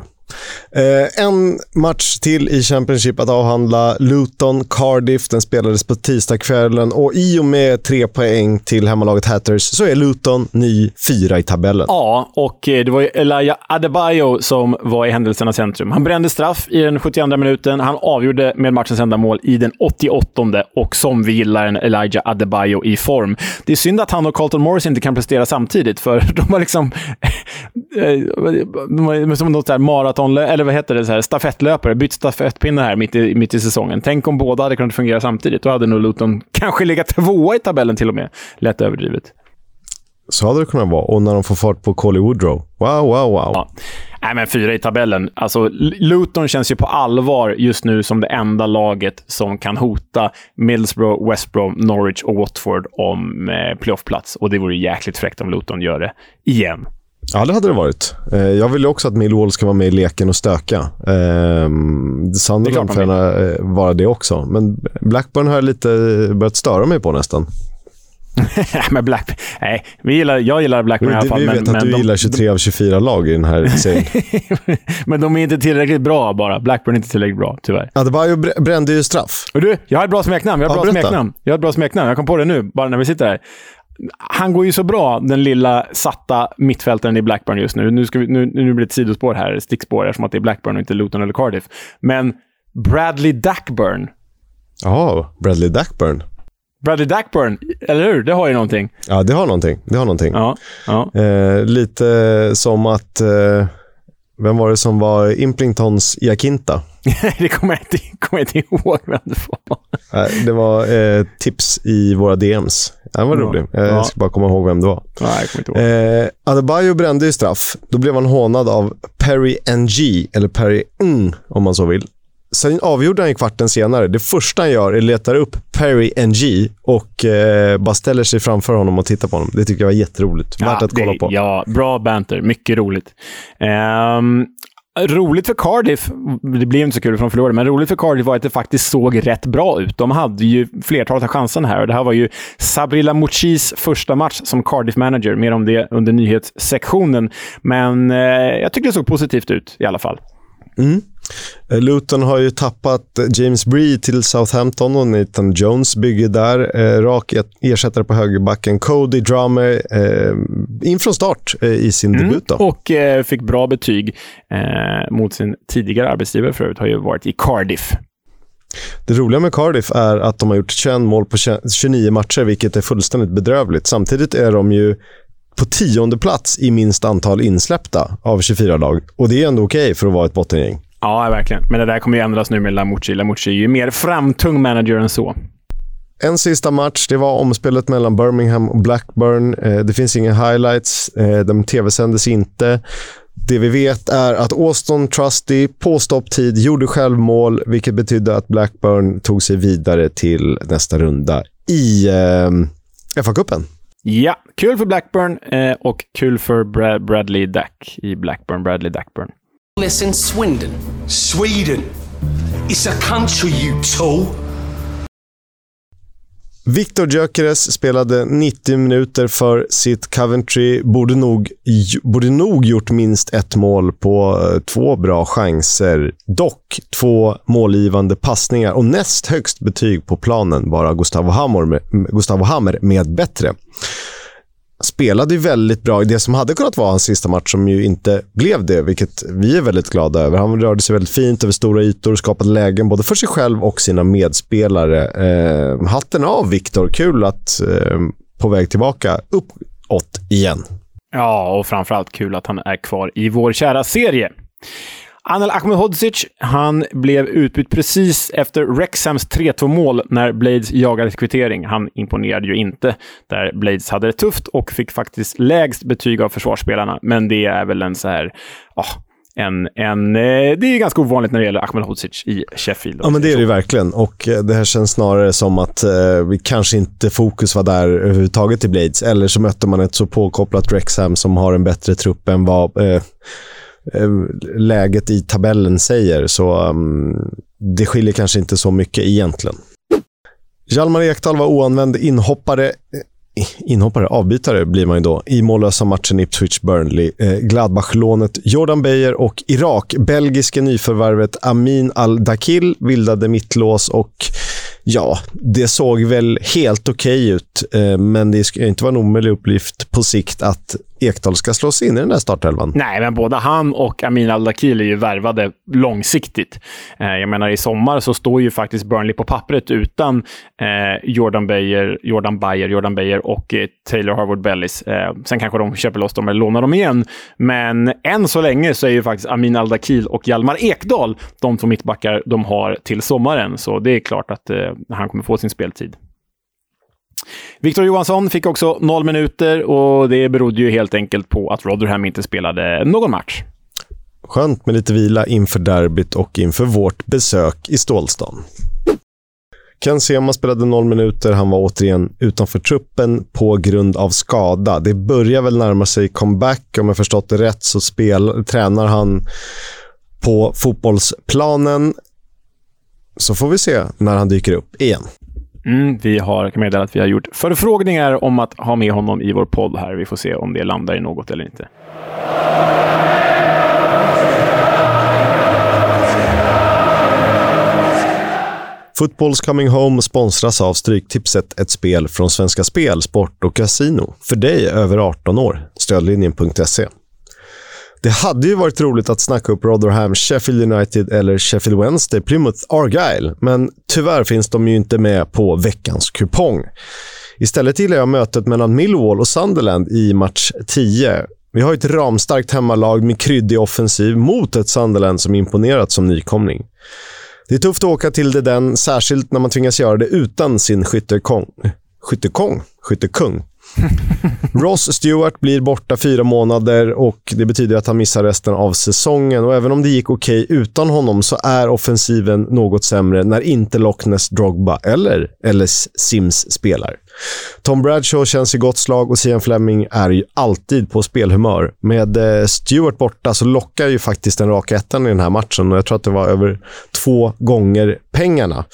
Eh, en match till i Championship att avhandla. Luton, Cardiff. Den spelades på tisdagskvällen och i och med tre poäng till hemmalaget Hatters så är Luton ny fyra i tabellen. Ja, och eh, det var ju Elijah Adebayo som var i händelsernas centrum. Han brände straff i den 72 minuten. Han avgjorde med matchens enda mål i den 88 och som vi gillar en Elijah Adebayo i form. Det är synd att han och Carlton Morris inte kan prestera samtidigt, för de har liksom... eh, de har som något där maraton, eller vad heter det, så här, stafettlöpare, bytt stafettpinne här mitt i, mitt i säsongen. Tänk om båda hade kunnat fungera samtidigt. Då hade nog Luton kanske legat tvåa i tabellen till och med. Lätt överdrivet. Så hade det kunnat vara. Och när de får fart på Colly Woodrow. Wow, wow, wow. Ja. Nej, men fyra i tabellen. Alltså, Luton känns ju på allvar just nu som det enda laget som kan hota Middlesbrough, West Brom, Norwich och Watford om eh, playoffplats. Och det vore jäkligt fräckt om Luton gör det igen. Ja, det hade det varit. Eh, jag vill ju också att Millwall ska vara med i leken och stöka. Eh, är Sunderland får gärna eh, vara det också. Men Blackburn har jag lite börjat störa mig på nästan. men Blackburn... Nej, vi gillar, jag gillar Blackburn i alla fall. vi men, vet att men du de, gillar 23 av 24 lag i den här serien. men de är inte tillräckligt bra bara. Blackburn är inte tillräckligt bra, tyvärr. Adebayo br- brände ju straff. Och du, jag har ett bra smeknamn. Jag har ett Ja, bra smeknamn. Jag har ett bra smeknamn. Jag kom på det nu, bara när vi sitter här. Han går ju så bra, den lilla satta mittfältaren i Blackburn just nu. Nu, ska vi, nu, nu blir det ett sidospår här, stickspår, eftersom att det är Blackburn och inte Luton eller Cardiff. Men Bradley Dackburn. Ja, Bradley Dackburn. Bradley Dackburn, eller hur? Det har ju någonting. Ja, det har någonting. Det har någonting. Ja, ja. Eh, lite som att... Eh, vem var det som var Implingtons Iakinta? det kommer jag, inte, kommer jag inte ihåg vem det var. Det var eh, tips i våra DMs. Den var Ja. rolig. Eh, Ja. Jag ska bara komma ihåg vem det var. Nej, jag kommer inte ihåg. Eh, Adebayo brände ju straff. Då blev han hånad av Perry NG, eller Perry Ng om man så vill. Sen avgjorde han ju kvarten senare. Det första han gör är att leta upp Perry NG och eh, bara ställer sig framför honom och tittar på honom. Det tycker jag var jätteroligt. Värt att kolla det, på. Ja, bra banter. Mycket roligt. Ehm, roligt för Cardiff, det blev inte så kul för de förlorade, men roligt för Cardiff var att det faktiskt såg rätt bra ut. De hade ju flertalet av chanserna här och det här var ju Sabrila Muchis första match som Cardiff-manager. Mer om det under nyhetssektionen. Men eh, jag tycker det såg positivt ut i alla fall. Mm. Eh, Luton har ju tappat James Bree till Southampton och Nathan Jones bygger där. Eh, rak ersättare på högerbacken. Cody Drummer eh, in från start eh, i sin mm. debut. Då. Och eh, fick bra betyg eh, mot sin tidigare arbetsgivare för övrigt, har ju varit i Cardiff. Det roliga med Cardiff är att de har gjort 21 mål på 29 matcher, vilket är fullständigt bedrövligt. Samtidigt är de ju på tionde plats i minst antal insläppta av 24 lag. Och det är ändå okej okay för att vara ett bottengäng. Ja, verkligen. Men det där kommer ju ändras nu med Lamucci. Lamucci är ju mer framtung manager än så. En sista match, det var omspelet mellan Birmingham och Blackburn. Eh, det finns inga highlights, eh, de tv-sändes inte. Det vi vet är att Austin Trusty på stopptid gjorde självmål, vilket betydde att Blackburn tog sig vidare till nästa runda i eh, FA-cupen. Ja, kul för Blackburn eh, och kul för Brad Bradley Dack i Blackburn. Bradley Dackburn. Listen, Swindon. Sweden. It's a country, you tool. Victor Gyökeres spelade 90 minuter för sitt Coventry. Borde nog, borde nog gjort minst ett mål på eh, två bra chanser. Dock två målgivande passningar och näst högst betyg på planen bara Gustavo Hammer med, Gustavo Hammer med bättre spelade ju väldigt bra i det som hade kunnat vara hans sista match, som ju inte blev det, vilket vi är väldigt glada över. Han rörde sig väldigt fint över stora ytor och skapade lägen både för sig själv och sina medspelare. Eh, hatten av Viktor. Kul att eh, på väg tillbaka uppåt igen. Ja, och framförallt kul att han är kvar i vår kära serie. Anel Ahmedhodzic, han blev utbytt precis efter Rexhams 3-2-mål när Blades jagade kvittering. Han imponerade ju inte, där Blades hade det tufft och fick faktiskt lägst betyg av försvarsspelarna. Men det är väl en så här... Oh, en, en, eh, det är ganska ovanligt när det gäller Ahmedhodzic i Sheffield. Ja, men det är det verkligen. Och eh, det här känns snarare som att eh, vi kanske inte fokus var där överhuvudtaget i Blades. Eller så mötte man ett så påkopplat Rexham som har en bättre trupp än vad Eh, Eh, läget i tabellen säger. Så um, det skiljer kanske inte så mycket egentligen. Hjalmar Ekdal var oanvänd inhoppare eh, inhoppare, avbytare blir man ju då, i mållösa matchen Ipswich-Burnley. Eh, Gladbach-lånet Jordan Beyer och Irak, Belgiske nyförvärvet Amin Al-Dakil bildade mittlås och ja, det såg väl helt okej okay ut, eh, men det ska inte vara en omöjlig uppgift på sikt att Ekdal ska slås in i den där startelvan. Nej, men både han och Amin Al-Dakil är ju värvade långsiktigt. Eh, jag menar, i sommar så står ju faktiskt Burnley på pappret utan eh, Jordan Bayer, Jordan Bayer, Jordan Bayer och eh, Taylor Harvard Bellis. Eh, sen kanske de köper loss dem eller lånar dem igen. Men än så länge så är ju faktiskt Amin Al-Dakil och Hjalmar Ekdal de två mittbackar de har till sommaren. Så det är klart att eh, han kommer få sin speltid. Victor Johansson fick också noll minuter och det berodde ju helt enkelt på att Rotherham inte spelade någon match. Skönt med lite vila inför derbyt och inför vårt besök i Stålstan. Ken Sema spelade noll minuter. Han var återigen utanför truppen på grund av skada. Det börjar väl närma sig comeback. Om jag förstått det rätt så spel, tränar han på fotbollsplanen. Så får vi se när han dyker upp igen. Mm, vi har, kan meddela att vi har gjort förfrågningar om att ha med honom i vår podd här. Vi får se om det landar i något eller inte. Footballs Coming Home sponsras av Stryktipset, ett spel från Svenska Spel, Sport och Casino. För dig över 18 år. Stödlinjen.se. Det hade ju varit roligt att snacka upp Rotherham, Sheffield United eller Sheffield Wednesday, Plymouth Argyle, men tyvärr finns de ju inte med på veckans kupong. Istället gillar jag mötet mellan Millwall och Sunderland i match 10. Vi har ett ramstarkt hemmalag med kryddig offensiv mot ett Sunderland som imponerat som nykomling. Det är tufft att åka till det den, särskilt när man tvingas göra det utan sin skyttekong. Skyttekong? Skyttekung? Ross Stewart blir borta fyra månader och det betyder att han missar resten av säsongen. Och Även om det gick okej okay utan honom så är offensiven något sämre när inte Loch Ness Drogba eller Ellis Sims spelar. Tom Bradshaw känns i gott slag och Sian Fleming är ju alltid på spelhumör. Med eh, Stewart borta så lockar ju faktiskt den raka ettan i den här matchen och jag tror att det var över två gånger pengarna.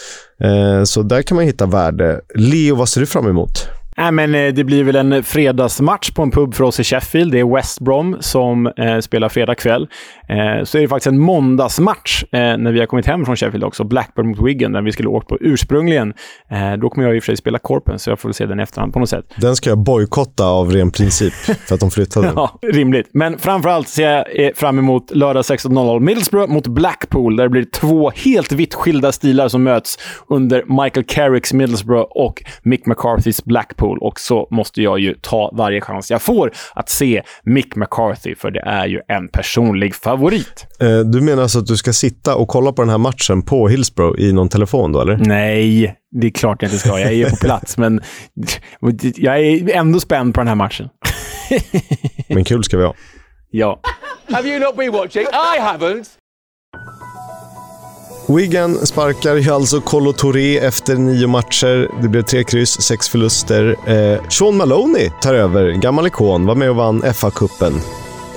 Eh, så där kan man hitta värde. Leo, vad ser du fram emot? Nej, men eh, det blir väl en fredagsmatch på en pub för oss i Sheffield. Det är West Brom som eh, spelar fredag kväll. Eh, så är det faktiskt en måndagsmatch eh, när vi har kommit hem från Sheffield också. Blackburn mot Wigan, den vi skulle åkt på ursprungligen. Eh, då kommer jag i och för sig spela Korpen, så jag får väl se den i efterhand på något sätt. Den ska jag bojkotta av ren princip, för att de flyttade den. ja, rimligt. Men framförallt ser jag eh, fram emot lördag 16.00 Middlesbrough mot Blackpool, där det blir två helt vitt skilda stilar som möts under Michael Carricks Middlesbrough och Mick McCarthys Blackpool. Liverpool och så måste jag ju ta varje chans jag får att se Mick McCarthy, för det är ju en personlig favorit. Eh, du menar alltså att du ska sitta och kolla på den här matchen på Hillsborough i någon telefon då, eller? Nej, det är klart jag inte ska. Jag är ju på plats, men jag är ändå spänd på den här matchen. men kul ska vi ha. Ja. Have you not been watching? I haven't. Wigan sparkar ju alltså Colo Touré efter nio matcher. Det blev tre kryss, sex förluster. Eh, Sean Maloney tar över, gammal ikon, var med och vann FA-cupen,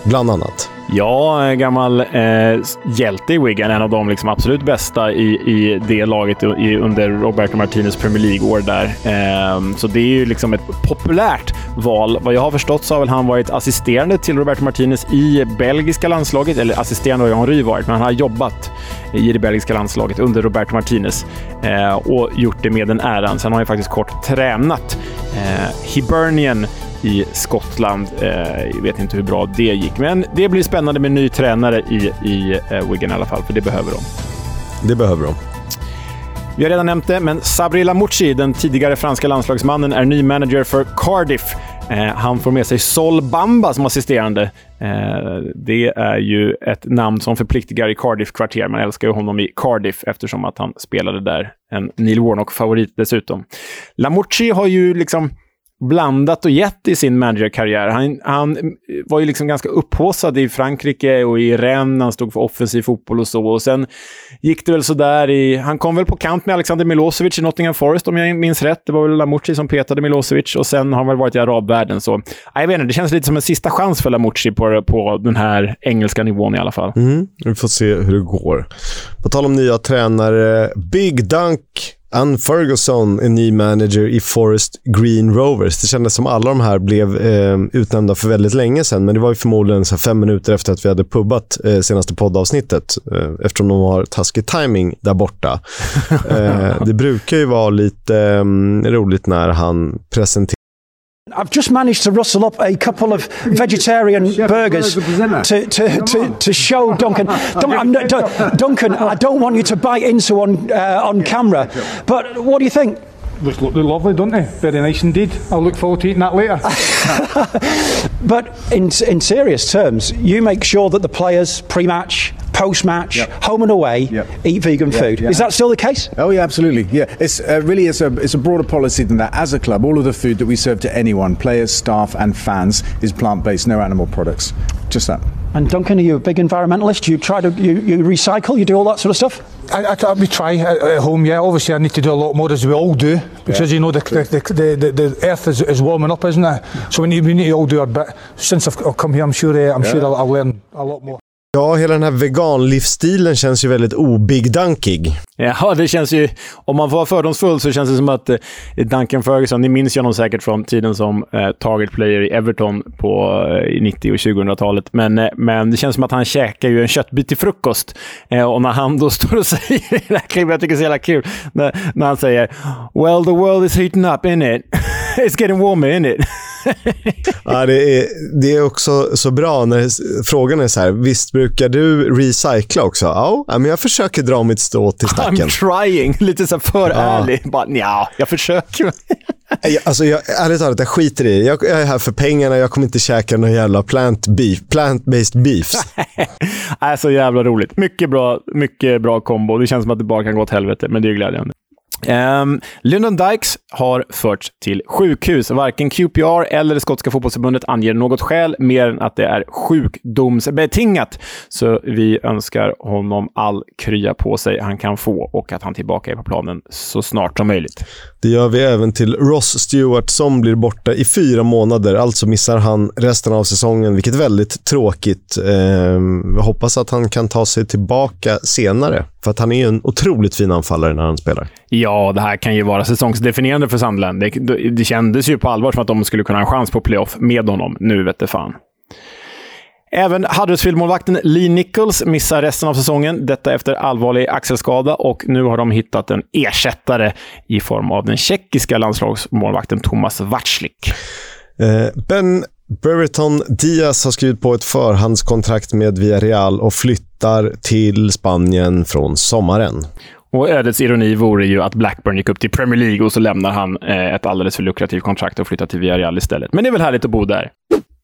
bland annat. Ja, gammal eh, hjälte i Wigan. En av de liksom absolut bästa i, i det laget i, under Roberto Martinez Premier League-år där. Eh, så det är ju liksom ett populärt val. Vad jag har förstått så har väl han varit assisterande till Roberto Martinez i belgiska landslaget. Eller assisterande har Henry varit, men han har jobbat i det belgiska landslaget under Roberto Martinez eh, och gjort det med den äran. Sen har han ju faktiskt kort tränat eh, Hibernian i Skottland. Eh, jag vet inte hur bra det gick, men det blir spännande med ny tränare i, i eh, Wigan i alla fall, för det behöver de. Det behöver de. Vi har redan nämnt det, men Sabri Lamouchi, den tidigare franska landslagsmannen, är ny manager för Cardiff. Eh, han får med sig Sol Bamba som assisterande. Eh, det är ju ett namn som förpliktigar i Cardiff-kvarter. Man älskar ju honom i Cardiff eftersom att han spelade där. En Neil Warnock-favorit dessutom. Lamouchi har ju liksom blandat och gett i sin managerkarriär. Han, han var ju liksom ganska upphåsad i Frankrike och i Rennes. Han stod för offensiv fotboll och så. Och sen gick det väl sådär i... Han kom väl på kant med Alexander Milosevic i Nottingham Forest om jag minns rätt. Det var väl Lamouchi som petade Milosevic och sen har han väl varit i arabvärlden. Så jag vet inte, det känns lite som en sista chans för Lamouchi på, på den här engelska nivån i alla fall. Mm, vi får se hur det går. På tal om nya tränare, Big Dunk Ann Ferguson är ny manager i Forest Green Rovers. Det kändes som alla de här blev eh, utnämnda för väldigt länge sedan, men det var ju förmodligen så fem minuter efter att vi hade pubbat eh, senaste poddavsnittet, eh, eftersom de har taskig timing där borta. Eh, det brukar ju vara lite mm, roligt när han presenterar I've just managed to rustle up a couple of vegetarian burgers to, to, to, to, show Duncan. Duncan, I don't want you to bite into on, uh, on camera, but what do you think? Look, look lovely, don't they? Very nice indeed. I'll look forward to eating that later. but in, in serious terms, you make sure that the players pre-match, post-match, yep. home and away, yep. eat vegan yep. food. Is that still the case? Oh yeah, absolutely. Yeah, it's uh, really it's a it's a broader policy than that. As a club, all of the food that we serve to anyone, players, staff, and fans, is plant-based, no animal products. Just that. And Duncan, are you a big environmentalist? You try to you, you recycle, you do all that sort of stuff. I, I, we try at, at, home, yeah. Obviously, I need to do a lot more, as we all do, because yeah. you know the the, the, the, the earth is, is warming up, isn't it? So we need we need to all do our bit. Since I've, I've come here, I'm sure uh, I'm yeah. sure I'll, I'll learn a lot more. Ja, hela den här veganlivsstilen känns ju väldigt obigdankig. Ja, det känns ju... Om man får vara fördomsfull så känns det som att eh, Duncan Ferguson, ni minns ju honom säkert från tiden som eh, target player i Everton på eh, 90 och 2000-talet. Men, eh, men det känns som att han käkar ju en köttbit till frukost. Eh, och när han då står och säger det här klippet, jag tycker det är så jävla kul, när, när han säger “Well, the world is heating up, in it? It's getting warmer, in it?” Ja, det, är, det är också så bra när frågan är så här, visst brukar du recycla också? Ja, men jag försöker dra mitt stå till stacken. I'm trying. Lite så för ja. ärlig. Bara, ja, jag försöker. jag, alltså, jag, ärligt talat, jag skiter i jag, jag är här för pengarna. Jag kommer inte käka någon jävla plant beef, plant-based beefs. Nej, så jävla roligt. Mycket bra, mycket bra kombo. Det känns som att det bara kan gå åt helvete, men det är glädjande. Ehm, um, Lyndon Dykes har förts till sjukhus. Varken QPR eller det skotska fotbollsförbundet anger något skäl mer än att det är sjukdomsbetingat. Så vi önskar honom all krya på sig han kan få och att han tillbaka är på planen så snart som möjligt. Det gör vi även till Ross Stewart som blir borta i fyra månader. Alltså missar han resten av säsongen, vilket är väldigt tråkigt. Eh, vi hoppas att han kan ta sig tillbaka senare, för att han är en otroligt fin anfallare när han spelar. Ja, det här kan ju vara säsongsdefinierande för Sunderland. Det, det kändes ju på allvar som att de skulle kunna ha en chans på playoff med honom. Nu vet det fan. Även Huddersfield-målvakten Lee Nichols missar resten av säsongen. Detta efter allvarlig axelskada och nu har de hittat en ersättare i form av den tjeckiska landslagsmålvakten Thomas Watzlik. Eh, ben Brereton Diaz har skrivit på ett förhandskontrakt med Villarreal och flyttar till Spanien från sommaren. Och ödets ironi vore ju att Blackburn gick upp till Premier League och så lämnar han eh, ett alldeles för lukrativt kontrakt och flyttar till Villarreal istället. Men det är väl härligt att bo där.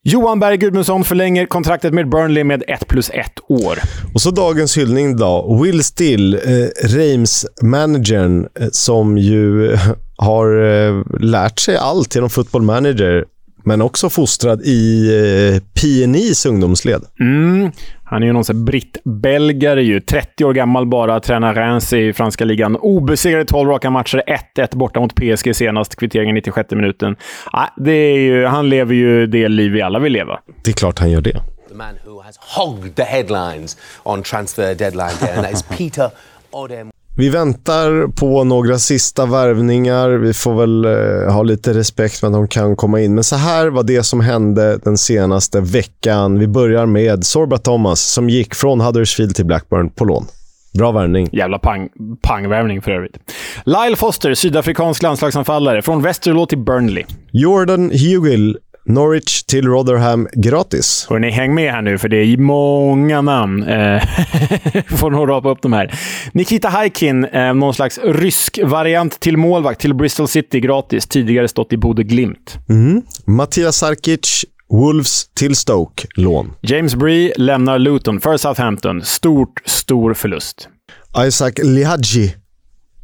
Johan Berg Gudmundsson förlänger kontraktet med Burnley med ett plus ett år. Och så dagens hyllning då. Will Still, eh, Reims-managern, eh, som ju eh, har eh, lärt sig allt genom Football Manager, men också fostrad i eh, PNIs ungdomsled. Mm. Han är ju någon britt-belgare ju. 30 år gammal bara, tränar Reims i franska ligan. Obesegrade 12 raka matcher, 1-1 borta mot PSG senast, kvitteringen 96 minuten. Ah, det är ju, han lever ju det liv vi alla vill leva. Det är klart han gör det. The man who has hogged the headlines on transfer deadline day, and that is Peter Odem. Vi väntar på några sista värvningar. Vi får väl eh, ha lite respekt för att de kan komma in. Men så här var det som hände den senaste veckan. Vi börjar med Sorba Thomas som gick från Huddersfield till Blackburn på lån. Bra värvning. Jävla pang, pangvärvning för övrigt. Lyle Foster, sydafrikansk landslagsanfallare, från Westerlo till Burnley. Jordan Hugill, Norwich till Rotherham gratis. Hörrni, häng med här nu, för det är många namn. Eh, får nog rapa upp de här. Nikita Haikin, eh, någon slags rysk variant till målvakt till Bristol City gratis. Tidigare stått i Bode Glimt. Mm. Mattias Sarkic, Wolves till Stoke, lån. James Bree lämnar Luton för Southampton. Stort, stor förlust. Isaac Lihaji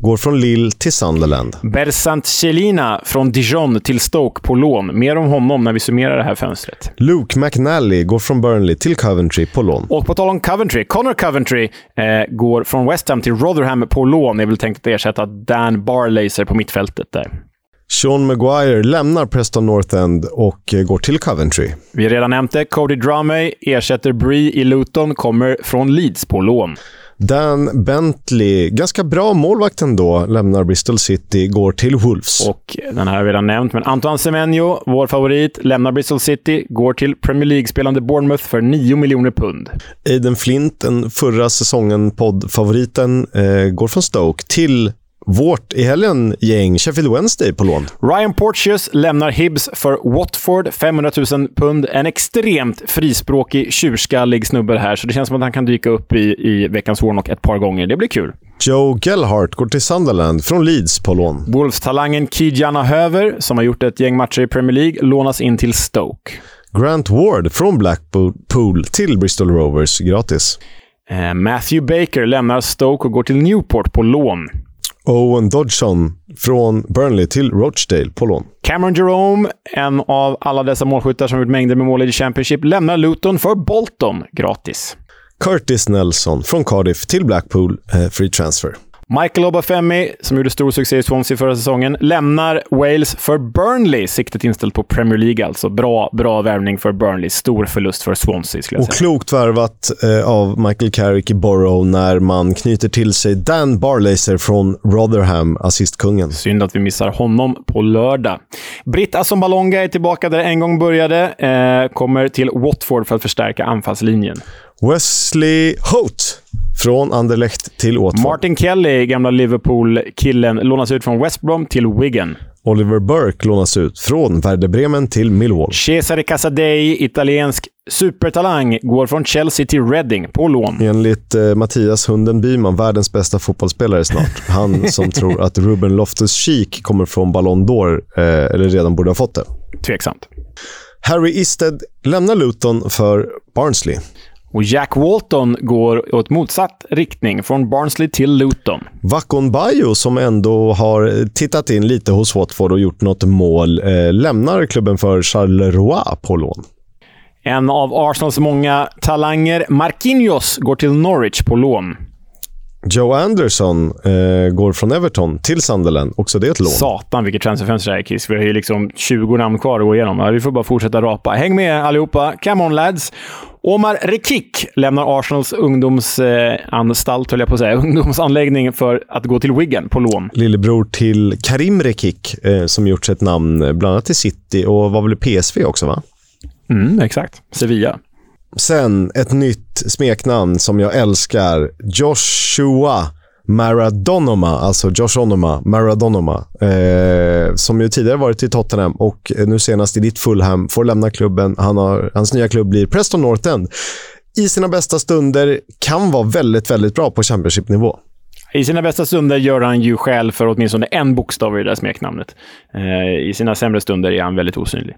går från Lille till Sunderland. Bersant Celina från Dijon till Stoke på lån. Mer om honom när vi summerar det här fönstret. Luke McNally går från Burnley till Coventry på lån. Och på tal om Coventry, Connor Coventry eh, går från West Ham till Rotherham på lån. Det är väl tänkt att ersätta Dan Barlaser på mittfältet där. Sean Maguire lämnar Preston North End och eh, går till Coventry. Vi har redan nämnt det. Cody Drumey ersätter Bree i Luton, kommer från Leeds på lån. Dan Bentley, ganska bra målvakt ändå, lämnar Bristol City, går till Wolves. Och den här har vi redan nämnt, men Antoine Semenyo, vår favorit, lämnar Bristol City, går till Premier League-spelande Bournemouth för 9 miljoner pund. Aiden Flint, den förra säsongen poddfavoriten, eh, går från Stoke till vårt i helgen gäng Sheffield Wednesday på lån. Ryan Porteous lämnar Hibs för Watford, 500 000 pund. En extremt frispråkig, tjurskallig snubbe här, så det känns som att han kan dyka upp i, i veckans Warnock ett par gånger. Det blir kul. Joe Gellhart går till Sunderland från Leeds på lån. Wolves-talangen Kijana Höver, som har gjort ett gäng matcher i Premier League, lånas in till Stoke. Grant Ward från Blackpool till Bristol Rovers gratis. Eh, Matthew Baker lämnar Stoke och går till Newport på lån. Owen Dodgson från Burnley till Rochdale på lån. Cameron Jerome, en av alla dessa målskyttar som gjort mängder med mål i Championship, lämnar Luton för Bolton gratis. Curtis Nelson från Cardiff till Blackpool, eh, free transfer. Michael Obafemi, som gjorde stor succé i Swansea förra säsongen, lämnar Wales för Burnley. Siktet inställt på Premier League alltså. Bra, bra värvning för Burnley. Stor förlust för Swansea, skulle jag Och säga. klokt värvat eh, av Michael Carrick i Borough när man knyter till sig Dan Barlaser från Rotherham, assistkungen. Synd att vi missar honom på lördag. Britt Assombalonga är tillbaka där en gång började. Eh, kommer till Watford för att förstärka anfallslinjen. Wesley Hote från Anderlecht till Watford. Martin Kelly, gamla Liverpool-killen, lånas ut från West Brom till Wigan. Oliver Burke lånas ut från Werder Bremen till Millwall. Cesare Casadei, italiensk supertalang, går från Chelsea till Reading på lån. Enligt eh, Mattias Hunden Byman, världens bästa fotbollsspelare snart. Han som tror att Ruben Loftus-Cheek kommer från Ballon d'Or, eh, eller redan borde ha fått det. Tveksamt. Harry Isted lämnar Luton för Barnsley. Och Jack Walton går åt motsatt riktning, från Barnsley till Luton. Vakon Bayo, som ändå har tittat in lite hos Watford och gjort något mål, eh, lämnar klubben för Charleroi på lån. En av Arsenals många talanger, Marquinhos, går till Norwich på lån. Joe Anderson eh, går från Everton till Sunderland. Också det är ett lån. Satan vilket transferfönster det är, Kiss. Vi har ju liksom 20 namn kvar att gå igenom. Ja, vi får bara fortsätta rapa. Häng med allihopa. Come on lads! Omar Rekik lämnar Arsenals ungdomsanstalt, höll jag på att säga, ungdomsanläggning för att gå till Wigan på lån. Lillebror till Karim Rekik, eh, som gjort sig ett namn eh, bland annat i City och var väl PSV också, va? Mm, exakt. Sevilla. Sen ett nytt smeknamn som jag älskar. Joshua Maradonoma, alltså Josh Onoma, Maradonoma, eh, som ju tidigare varit i Tottenham och nu senast i ditt Fulham, får lämna klubben. Han har, hans nya klubb blir Preston North End. I sina bästa stunder kan vara väldigt, väldigt bra på Championship-nivå. I sina bästa stunder gör han ju skäl för åtminstone en bokstav i det där smeknamnet. Eh, I sina sämre stunder är han väldigt osynlig.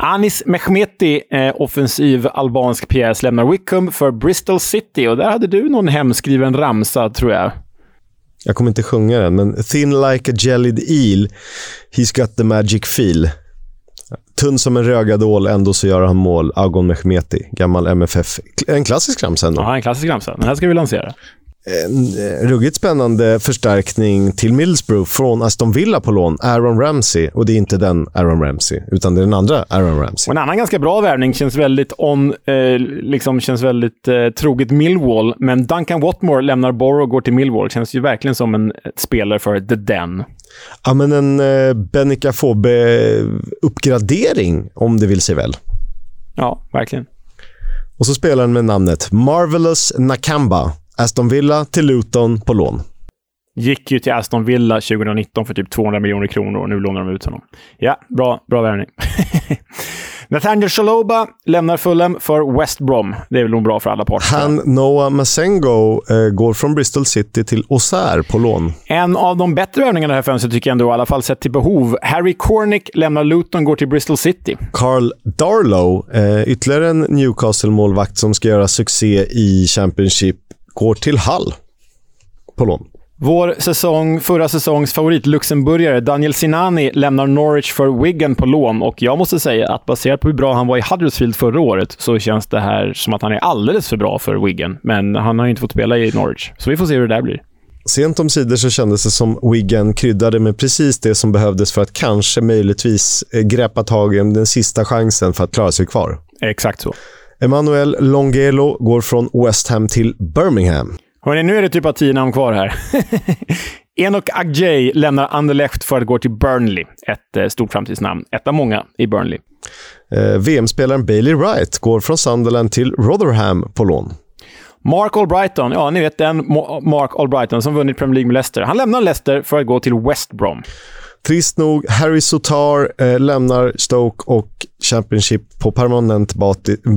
Anis Mehmeti, eh, offensiv albansk pjäs, lämnar Wickham för Bristol City. Och där hade du någon hemskriven ramsa, tror jag. Jag kommer inte sjunga den, men “Thin like a jellied eel, he's got the magic feel”. Tunn som en rögadål, ändå så gör han mål. Agon Mehmeti, gammal MFF. En klassisk ramsa ändå. Ja, en klassisk ramsa. Den här ska vi lansera. En eh, ruggigt spännande förstärkning till Middlesbrough från Aston Villa på lån. Aaron Ramsey. Och det är inte den Aaron Ramsey, utan det är den andra Aaron Ramsey. Och en annan ganska bra värvning känns väldigt on, eh, liksom känns väldigt eh, troget Millwall. Men Duncan Watmore lämnar Borough och går till Millwall. Känns ju verkligen som en spelare för The Den. Ja, men en eh, Benica Fobe-uppgradering, om det vill sig väl. Ja, verkligen. Och så spelar han med namnet Marvelous Nakamba. Aston Villa till Luton på lån. Gick ju till Aston Villa 2019 för typ 200 miljoner kronor och nu lånar de ut honom. Ja, bra, bra värvning. Nathaniel Shaloba lämnar Fulham för West Brom. Det är väl nog bra för alla parter. Han Noah Masengo eh, går från Bristol City till Auxerre på lån. En av de bättre värvningarna det här fönstret tycker jag ändå, i alla fall sett till behov. Harry Cornick lämnar Luton går till Bristol City. Carl Darlow, eh, ytterligare en Newcastle-målvakt som ska göra succé i Championship, går till Hull på lån. Vår säsong, förra säsongs favorit, luxemburgare Daniel Sinani, lämnar Norwich för Wigan på lån. Och jag måste säga att baserat på hur bra han var i Huddersfield förra året så känns det här som att han är alldeles för bra för Wigan. Men han har ju inte fått spela i Norwich, så vi får se hur det där blir. Sent om sidor så kändes det som Wigan kryddade med precis det som behövdes för att kanske möjligtvis eh, greppa tag i den sista chansen för att klara sig kvar. Exakt så. Emanuel Longelo går från West Ham till Birmingham. Hörrni, nu är det typ av tio namn kvar här. Enok Agjay lämnar Anderlecht för att gå till Burnley. Ett eh, stort framtidsnamn. Ett av många i Burnley. Eh, VM-spelaren Bailey Wright går från Sunderland till Rotherham på lån. Mark Albrighton, ja ni vet den Mark Albrighton som vunnit Premier League med Leicester. Han lämnar Leicester för att gå till West Brom. Trist nog, Harry Sotar eh, lämnar Stoke och Championship på permanent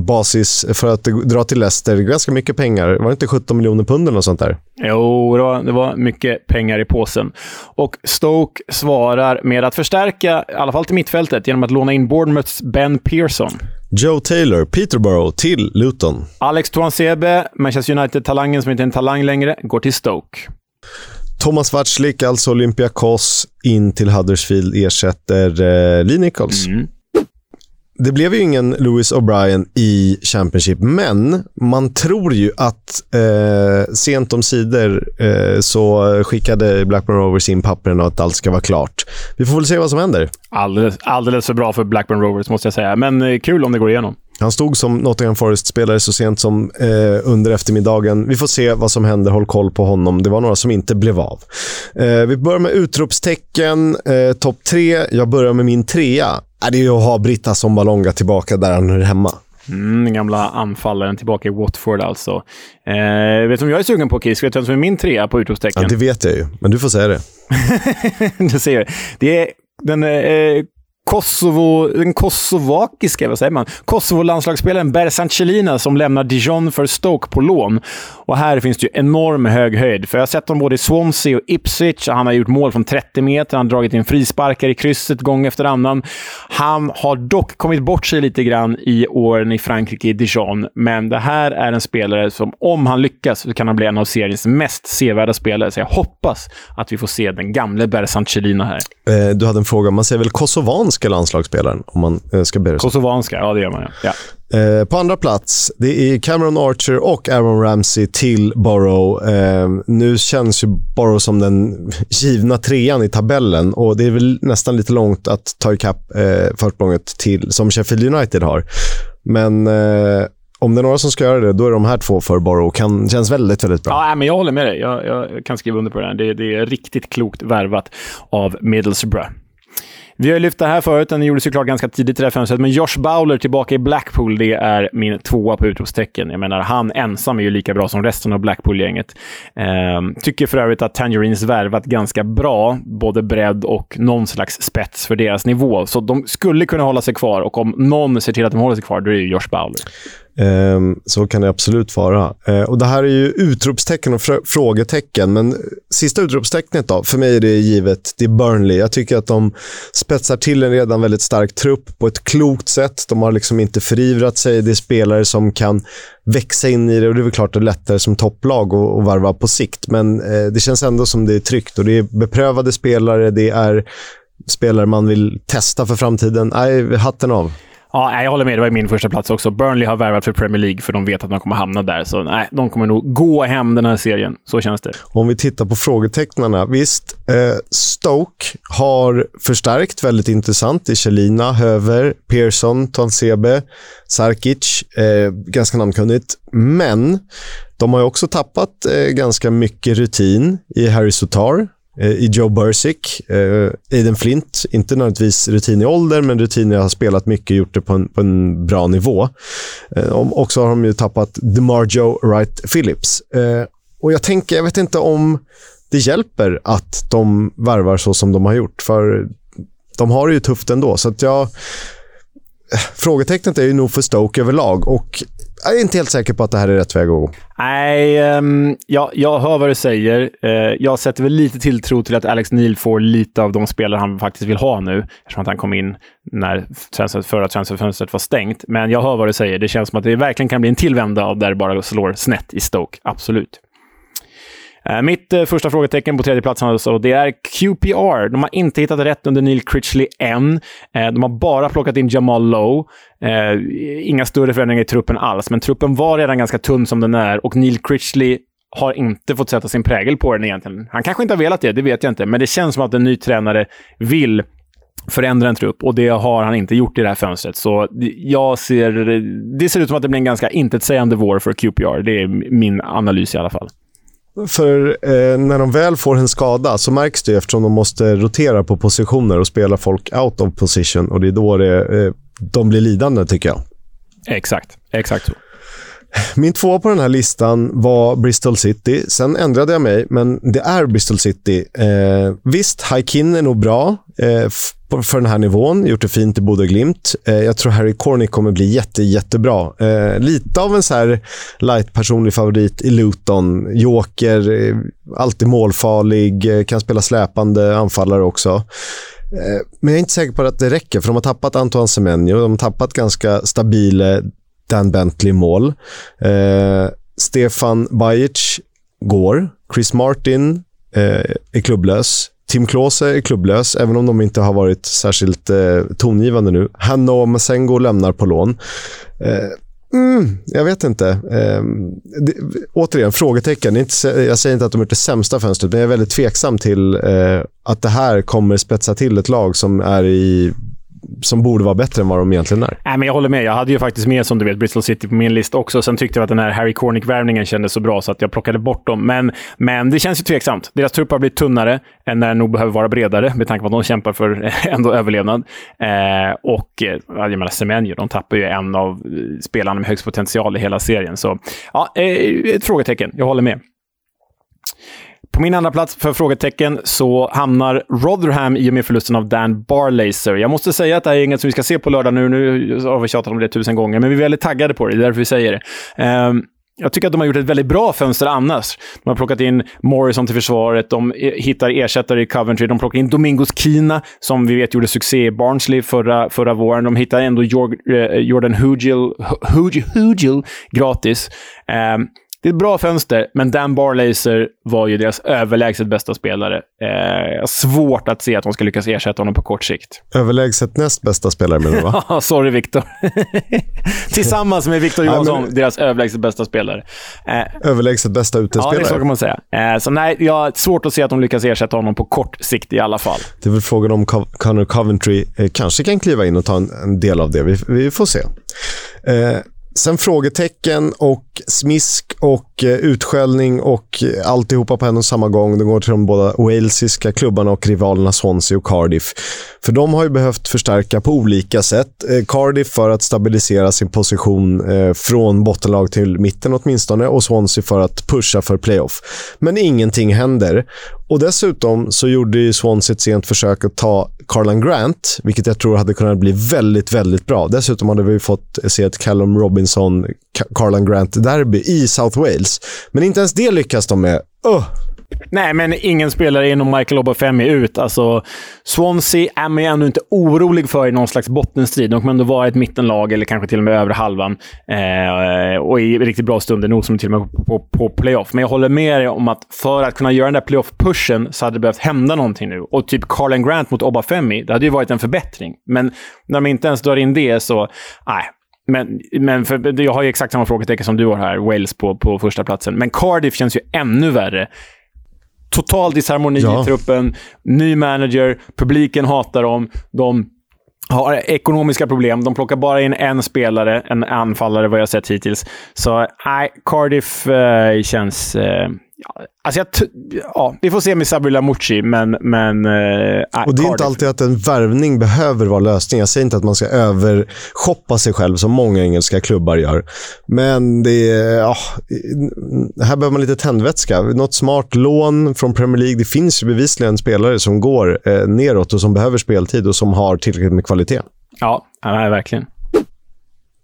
basis för att dra till Leicester. Ganska mycket pengar. Var det inte 17 miljoner pund eller något sånt där? Jo, det var, det var mycket pengar i påsen. Och Stoke svarar med att förstärka, i alla fall till mittfältet, genom att låna in Bournemouths Ben Pearson. Joe Taylor, Peterborough till Luton. Alex Tuansebe, Manchester United-talangen som inte är en talang längre, går till Stoke. Thomas Watzlik, alltså Olympiakos, in till Huddersfield, ersätter eh, Lee Nichols. Mm. Det blev ju ingen Lewis O'Brien i Championship, men man tror ju att eh, sent om sidor eh, så skickade Blackburn Rovers in pappren och att allt ska vara klart. Vi får väl se vad som händer. Alldeles, alldeles för bra för Blackburn Rovers, måste jag säga. Men eh, kul om det går igenom. Han stod som Nottingham Forest-spelare så sent som eh, under eftermiddagen. Vi får se vad som händer. Håll koll på honom. Det var några som inte blev av. Eh, vi börjar med utropstecken. Eh, Topp tre. Jag börjar med min trea. Äh, det är ju att ha Britta Sombalonga tillbaka där han är hemma. Mm, den gamla anfallaren tillbaka i Watford alltså. Eh, vet du om jag är sugen på Kiss? Vet du vem som är min trea på utropstecken? Ja, det vet jag ju, men du får säga det. du ser. Det är den eh, Kosovo, den kosovakiska, vad säger man? Kosovo-landslagsspelaren Berzan Celina som lämnar Dijon för Stoke på lån. Och här finns det ju enorm hög höjd. För jag har sett honom både i Swansea och Ipswich. Han har gjort mål från 30 meter. Han har dragit in frisparkar i krysset gång efter annan. Han har dock kommit bort sig lite grann i åren i Frankrike, i Dijon. Men det här är en spelare som, om han lyckas, så kan han bli en av seriens mest sevärda spelare. Så jag hoppas att vi får se den gamle Berzan Celina här. Eh, du hade en fråga. Man säger väl kosovanska landslagsspelaren om man eh, ska be. Kosovanska, ja det gör man ja. ja. Eh, på andra plats, det är Cameron Archer och Aaron Ramsey till Borough. Eh, nu känns ju Borough som den givna trean i tabellen och det är väl nästan lite långt att ta ikapp eh, försprånget till, som Sheffield United har. Men eh, om det är några som ska göra det, då är de här två för Borough. Kan, känns väldigt, väldigt bra. Ja, men jag håller med dig. Jag, jag kan skriva under på det. Här. Det, det är riktigt klokt värvat av Middlesbrough. Vi har ju lyft det här förut, den gjordes ju klart ganska tidigt i det här fönstret, men Josh Bowler tillbaka i Blackpool, det är min tvåa på utropstecken. Jag menar, han ensam är ju lika bra som resten av Blackpool-gänget. Ehm, tycker för övrigt att Tangerines värvat ganska bra, både bredd och någon slags spets för deras nivå. Så de skulle kunna hålla sig kvar och om någon ser till att de håller sig kvar, då är det ju Josh Bowler. Ehm, så kan det absolut vara. Eh, och Det här är ju utropstecken och frågetecken, men sista utropstecknet då, för mig är det givet, det är Burnley. Jag tycker att de spetsar till en redan väldigt stark trupp på ett klokt sätt. De har liksom inte förivrat sig. Det är spelare som kan växa in i det och det är väl klart det är lättare som topplag att, varva på sikt, men eh, det känns ändå som det är tryggt och det är beprövade spelare, det är spelare man vill testa för framtiden. Nej, hatten av. Ja, jag håller med. Det var min första plats också. Burnley har värvat för Premier League för de vet att de kommer hamna där. Så nej, de kommer nog gå hem den här serien. Så känns det. Om vi tittar på frågetecknarna. Visst, eh, Stoke har förstärkt väldigt intressant i Chelina, Höver, Pearson, Tonsebe, Sarkic. Eh, ganska namnkunnigt. Men de har ju också tappat eh, ganska mycket rutin i Harry Sotar, Eh, i Joe Bursick, eh, Aiden Flint. Inte nödvändigtvis rutin i ålder, men rutin jag har spelat mycket och gjort det på en, på en bra nivå. Eh, och så har de ju tappat DeMarjo Wright Phillips. Eh, och jag tänker, jag vet inte om det hjälper att de värvar så som de har gjort, för de har det ju tufft ändå. Så att jag... Eh, frågetecknet är ju nog för Stoke överlag och jag är inte helt säker på att det här är rätt väg att gå. Nej, ehm, um, ja, jag hör vad du säger. Uh, jag sätter väl lite tilltro till att Alex Neil får lite av de spelare han faktiskt vill ha nu, eftersom att han kom in när transfer, förra transferfönstret var stängt. Men jag hör vad du säger. Det känns som att det verkligen kan bli en tillvända av där det bara slår snett i Stoke. Absolut. Eh, mitt eh, första frågetecken på tredje platsen alltså, det är QPR. De har inte hittat rätt under Neil Critchley än. Eh, de har bara plockat in Jamal Lowe. inga större förändringar i truppen alls, men truppen var redan ganska tunn som den är och Neil Critchley har inte fått sätta sin prägel på den egentligen. Han kanske inte har velat det, det vet jag inte, men det känns som att en ny tränare vill förändra en trupp och det har han inte gjort i det här fönstret. Så jag ser, det ser ut som att det blir en ganska intetsägande vår för QPR. Det är min analys i alla fall. För eh, när de väl får en skada så märks det eftersom de måste rotera på positioner och spela folk out of position. Och det är då det, eh, de blir lidande, tycker jag. Exakt. Exakt så. Min två på den här listan var Bristol City. Sen ändrade jag mig, men det är Bristol City. Eh, visst, Haikin är nog bra eh, för den här nivån. Gjort det fint i Bodø Glimt. Eh, jag tror Harry Cornick kommer bli jätte, jättebra. Eh, lite av en så här light personlig favorit i Luton. Joker, eh, alltid målfarlig, eh, kan spela släpande anfallare också. Eh, men jag är inte säker på att det räcker, för de har tappat Antoine Semenyo. De har tappat ganska stabila Dan Bentley mål. Eh, Stefan Bajic går. Chris Martin eh, är klubblös. Tim Klose är klubblös, även om de inte har varit särskilt eh, tongivande nu. Hanno Masengo lämnar på lån. Eh, mm, jag vet inte. Eh, det, återigen, frågetecken. Inte, jag säger inte att de är det sämsta fönstret, men jag är väldigt tveksam till eh, att det här kommer spetsa till ett lag som är i som borde vara bättre än vad de egentligen är. Nej, men jag håller med. Jag hade ju faktiskt med, som du vet, Bristol City på min lista också. Sen tyckte jag att den här Harry Cornick-värvningen kändes så bra så att jag plockade bort dem. Men, men det känns ju tveksamt. Deras trupp har blivit tunnare än när den nog behöver vara bredare med tanke på att de kämpar för ändå överlevnad. Eh, och eh, jag menar, Semenyo, de tappar ju en av eh, spelarna med högst potential i hela serien. Så ja, eh, ett frågetecken. Jag håller med på min andra plats för frågetecken så hamnar Rotherham i och med förlusten av Dan Barlaser. Jag måste säga att det här är inget som vi ska se på lördag nu. Nu har vi tjatat om det tusen gånger, men vi är väldigt taggade på det. Det är därför vi säger det. Um, jag tycker att de har gjort ett väldigt bra fönster annars. De har plockat in Morrison till försvaret, de e, hittar ersättare i Coventry, de plockar in Domingos Kina, som vi vet gjorde succé i Barnsley förra, förra våren. De hittar ändå eh, Jordan Hugel, Hugel, Hugel gratis. Um, det är ett bra fönster, men Dan Barlaser var ju deras överlägset bästa spelare. Eh, svårt att se att de ska lyckas ersätta honom på kort sikt. Överlägset näst bästa spelare menar du va? Ja, sorry Viktor. Tillsammans med Viktor Johansson, men... deras överlägset bästa spelare. Eh, överlägset bästa utespelare? Ja, det är så kan man säga. Eh, så nej, jag har svårt att se att de lyckas ersätta honom på kort sikt i alla fall. Det är väl frågan om Co Connor Coventry eh, kanske kan kliva in och ta en, en del av det. Vi, vi får se. Sen frågetecken och smisk och eh, utskällning och eh, alltihopa på en och samma gång. Det går till de båda walesiska klubbarna och rivalerna Swansea och Cardiff. För de har ju behövt förstärka på olika sätt. Eh, Cardiff för att stabilisera sin position från bottenlag till mitten åtminstone och Swansea för att pusha för playoff. Men ingenting händer. Och dessutom så gjorde ju Swansea ett sent försök att ta Carlan Grant, vilket jag tror hade kunnat bli väldigt, väldigt bra. Dessutom hade vi fått se ett Callum Robinson, Carlan Grant-derby i South Wales. Men inte ens det lyckas de med. Uh. Nej, men ingen spelare inom Michael Obafemi ut. Alltså, Swansea är man ju ändå inte orolig för i någon slags bottenstrid. De kommer ändå vara ett mittenlag, eller kanske till och med över halvan. Eh, och i riktigt bra stunder, nog som till och med på, på, playoff. Men jag håller med dig om att för att kunna göra den där playoff-pushen så hade det behövt hända någonting nu. Och typ Carlen Grant mot Obafemi, det hade ju varit en förbättring. Men när de inte ens drar in det så, nej. Men, men för, jag har ju exakt samma frågetecken som du har här, Wales på, på första platsen. Men Cardiff känns ju ännu värre total disharmoni ja. i truppen, ny manager, publiken hatar dem. De har ekonomiska problem. De plockar bara in en spelare, en anfallare vad jag sett hittills. Så nej, Cardiff eh, känns... Eh, Ja, alltså jag ja, vi får se med Sabri Lamouchi, men... men äh, och det är inte alltid att en värvning behöver vara lösningen. Jag säger inte att man ska övershoppa sig själv som många engelska klubbar gör. Men det är, ja, här behöver man lite tändvätska. Något smart lån från Premier League. Det finns ju bevisligen spelare som går eh, neråt och som behöver speltid och som har tillräckligt med kvalitet. Ja, ja verkligen.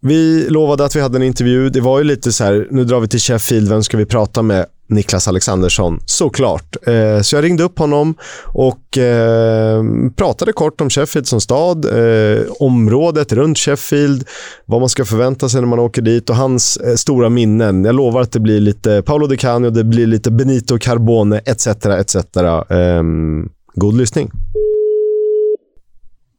Vi lovade att vi hade en intervju. Det var ju lite så här, nu drar vi till Sheffield, vem ska vi prata med? Niklas Alexandersson, såklart. Eh, så jag ringde upp honom och eh, pratade kort om Sheffield som stad, eh, området runt Sheffield, vad man ska förvänta sig när man åker dit och hans eh, stora minnen. Jag lovar att det blir lite Paolo Di Canio, det blir lite Benito Carbone etc. etc. Ehm, god lyssning.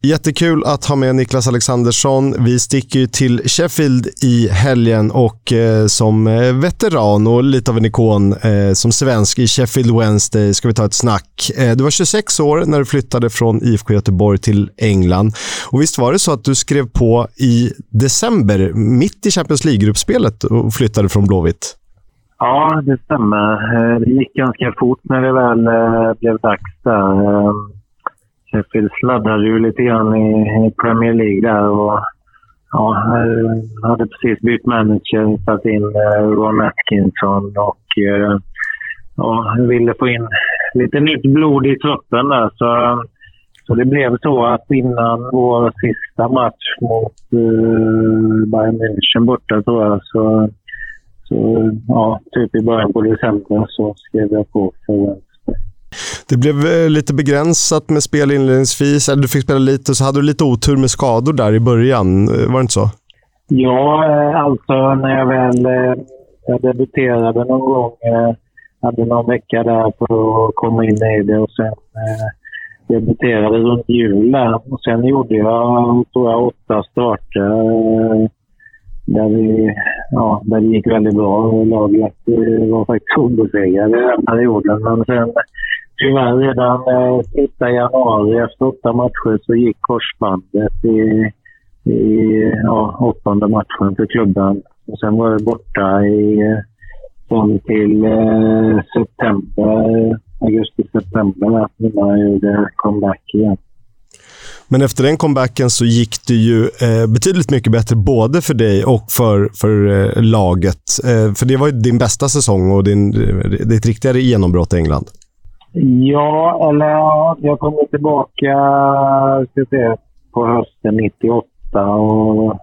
Jättekul att ha med Niklas Alexandersson. Vi sticker ju till Sheffield i helgen och eh, som eh, veteran och lite av en ikon eh, som svensk i Sheffield Wednesday ska vi ta ett snack. Eh, du var 26 år när du flyttade från IFK Göteborg till England. Och visst var det så att du skrev på i december, mitt i Champions League-gruppspelet och flyttade från Blåvitt? Ja, det stämmer. Eh, det gick ganska fort när det väl eh, blev dags där. Sheffield sladdade ju lite grann i, i Premier League där och ja, hade precis bytt manager, satt in eh, Ron Atkinson och eh, ja, ville få in lite nytt blod i truppen där. Så, så det blev så att innan vår sista match mot uh, Bayern München borta tror jag så, så ja, typ i början på december så skrev jag på för det blev eh, lite begränsat med spel inledningsvis. Du fick spela lite och så hade du lite otur med skador där i början. Eh, var det inte så? Ja, eh, alltså när jag väl jag debuterade någon gång. hade någon vecka där för att komma in i det och sen debuterade runt jul där. Och sen gjorde jag, tror jag, åtta starter där, vi, ja, där det gick väldigt bra. Laget var faktiskt obesegrade den perioden. Men sen tyvärr redan eh, sista januari efter åtta matcher så gick korsbandet i, i ja, åttonde matchen för klubben. Och sen var det borta i eh, fram till eh, september, augusti-september innan jag gjorde comeback igen. Men efter den comebacken så gick det ju eh, betydligt mycket bättre både för dig och för, för eh, laget. Eh, för det var ju din bästa säsong och din, eh, ditt riktigare genombrott i England. Ja, eller ja, jag kom tillbaka ska säga, på hösten 98 och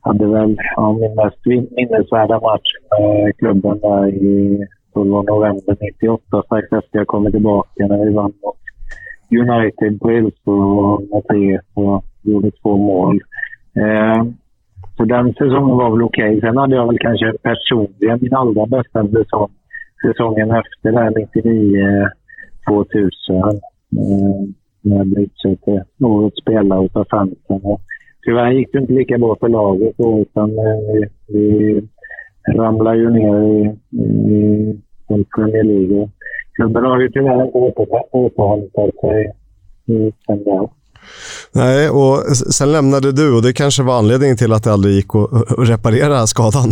hade väl ja, min mest minnesvärda match med klubben där i november 98 strax efter jag kom tillbaka när vi vann mot United på Hillsborough med 3 och gjorde två mål. Eh, så den säsongen var väl okej. Okay. Sen hade jag väl kanske personligen min allra bästa säsong säsongen efter där 99 2000. Eh, när jag blev utsedd till årets spelare av fansen. Tyvärr gick det inte lika bra för laget då, utan eh, vi, vi ramlade ju ner i, i, i Premier League. Klubben har ju tyvärr inte återhämtat sig sen dess. Nej, och sen lämnade du och det kanske var anledningen till att det aldrig gick att reparera skadan?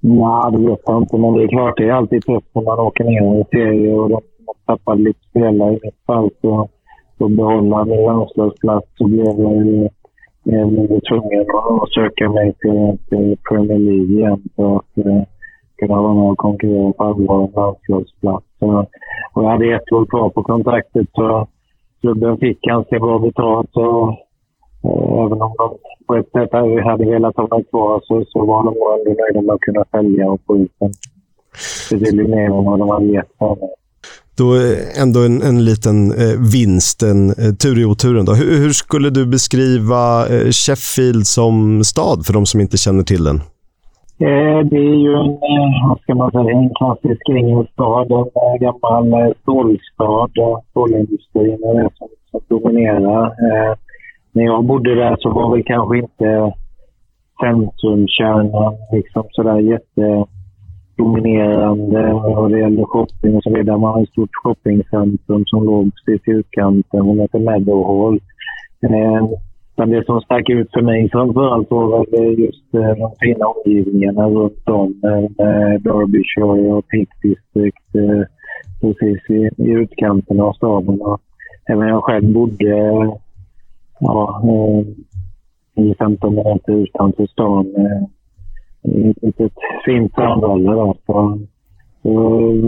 Nej, det vet jag inte, men det är klart det är alltid tufft när man åker ner i serie och de tappade lite spelare i mitt fall. Så, att behålla min landslagsplats så blev jag ju eh, jag tvungen att söka mig till, till Premier League igen för att eh, kunna vara med och konkurrera på allvar om landslagsplats. Och jag hade ett år kvar på kontraktet så klubben fick ganska bra betalt. Så, och även om de på ett sätt hade velat ha mig kvar så, så var de ändå nöjda med att kunna sälja och få ut en betydligt mer än vad de hade gett för mig. Då eh, ändå en, en liten eh, vinst, en eh, tur i oturen. Då. Hur, hur, skulle du beskriva eh, Sheffield som stad för de som inte känner till den? Eh, det är ju en, eh, vad ska man säga, en klassisk engelsk stad. En eh, gammal stålstad. Stålindustrin är det som, som dominerar. Eh, när jag bodde där så var väl kanske inte centrumkärnan liksom sådär dominerande vad det gällde shopping och så vidare. Man har ett stort shoppingcentrum som låg precis i utkanten Hon heter Meadowhall. Eh, men det som stack ut för mig framförallt var väl just eh, de fina omgivningarna runt om Eh, Derbyshire och Peak District eh, precis i, i utkanten av staden. Och även jag själv bodde ja, eh, i 15 minuter utanför stan Eh, ett litet fint samhälle. Där. Så,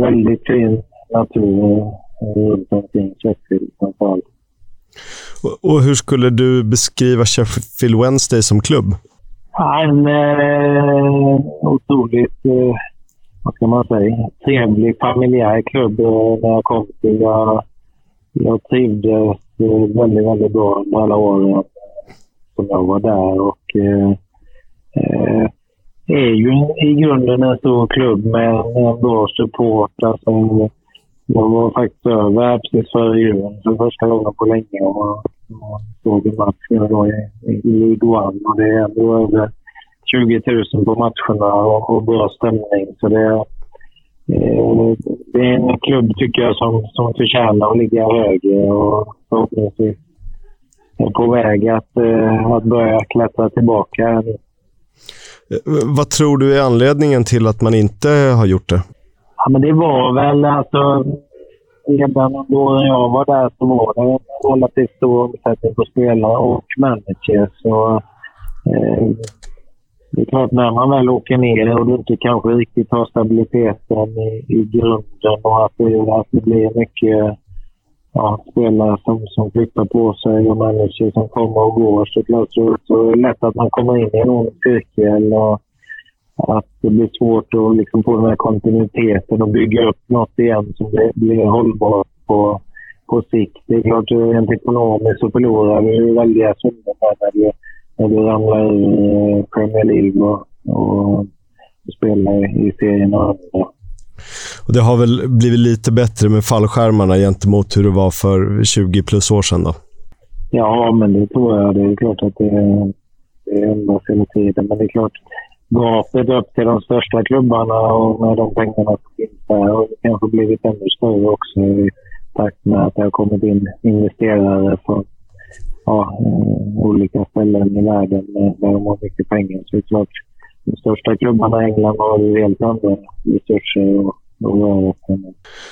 väldigt fin natur runt omkring Sheffield framförallt. Och hur skulle du beskriva Sheffield Wednesday som klubb? En eh, otroligt, eh, vad ska man säga, trevlig familjär klubb eh, när jag kom till. Jag, jag trivdes eh, väldigt, väldigt bra under alla åren som jag var där. Och, eh, eh, är ju i grunden en stor klubb med en bra supportrar alltså, som jag var faktiskt över precis före jul för första gången på länge och, och såg en match då i, i League One. Och det är ändå över 20 000 på matcherna och, och bra stämning. Så det, eh, det är en klubb tycker jag som, som förtjänar att ligga högre och förhoppningsvis är på väg att, eh, att börja klättra tillbaka. Eh, vad tror du är anledningen till att man inte har gjort det? Ja, men det var väl alltså... Redan då jag var där så var det en relativt stor omsättning på spelare och managers. Så, eh, det är klart, när man väl åker ner och du inte kanske riktigt har stabiliteten i, i grunden och att det, att det blir mycket ja, spelare som, som flyttar på sig och människor som kommer och går så så, så är det lätt att man kommer in i en ond cirkel. Och, att det blir svårt att liksom få den här kontinuiteten och bygga upp något igen som blir hållbart på, på sikt. Det är klart, rent ekonomiskt så förlorar vi väldiga summor när du, när vi ramlar i eh, Premier League och, och spelar i serien och andra. Och det har väl blivit lite bättre med fallskärmarna gentemot hur det var för 20 plus år sedan? Då? Ja, men det tror jag. Det är klart att det, det ändras hela tiden. Men det är klart, gapet upp till de största klubbarna och med de pengarna som finns där har kanske blivit ännu större också i takt med att det har kommit in investerare från ja, eh, olika ställen i världen eh, där de har mycket pengar. Så det är klart, de största klubbarna i England har ju helt andra resurser och.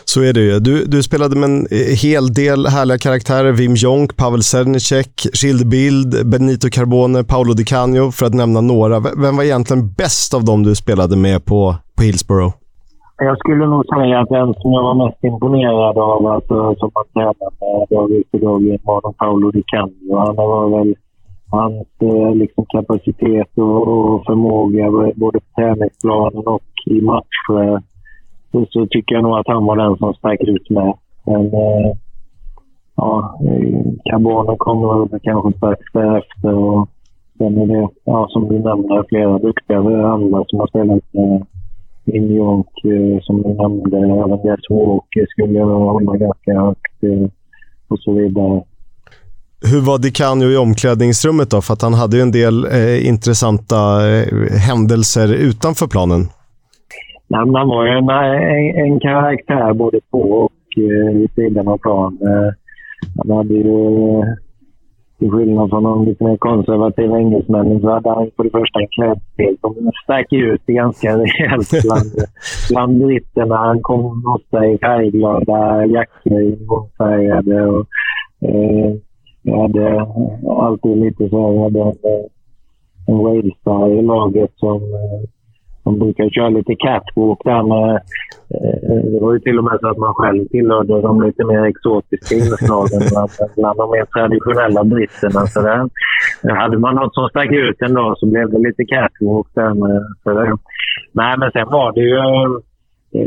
Så är det ju. Du, du spelade med en eh, hel del härliga karaktärer. Wim Jonk, Pavel Sernicek, Schildebild, Benito Carbone, Paolo Di Canio, för att nämna några. Vem var egentligen bäst av dem du spelade med på, på Hillsborough? Jag skulle nog säga att den som jag var mest imponerad av, alltså, som man tränar med dag ut och dag in, var nog Paolo Di Canio. Han var väl hans eh, liksom, kapacitet och, och förmåga både på träningsplanen och i matcher. Så, så tycker jag nog att han var den som stack ut med. Men eh, ja, eh, Carbone kommer väl kanske strax därefter. Och sen är det, ja, som du nämnde, flera duktiga andra som har spelat Eh, i New York, eh, som du nämnde. Även Jess Walker eh, skulle jag hålla ganska högt eh, och så vidare. Hur var Dicanio i omklädningsrummet då? För att han hade ju en del eh, intressanta eh, händelser utanför planen. Nej, han var ju en, en, en karaktär både på och eh, vid sidan av plan. Eh, han hade ju, eh, till skillnad från de lite mer konservativa engelsmännen, så hade han för det första en klädstil som stack ut ganska rejält bland, bland britterna. Han kom ofta i färgglada jackor, ingångsfärgade och eh, hade alltid lite så hade en, en Wales-star i laget som eh, de brukar köra lite catwalk där med... Eh, eh, det var ju till och med så att man själv tillhörde de lite mer exotiska inslagen bland, bland de mer traditionella britterna. Så där, eh, hade man något som stack ut en dag så blev det lite catwalk där med. Så där. Nej, men sen var det ju...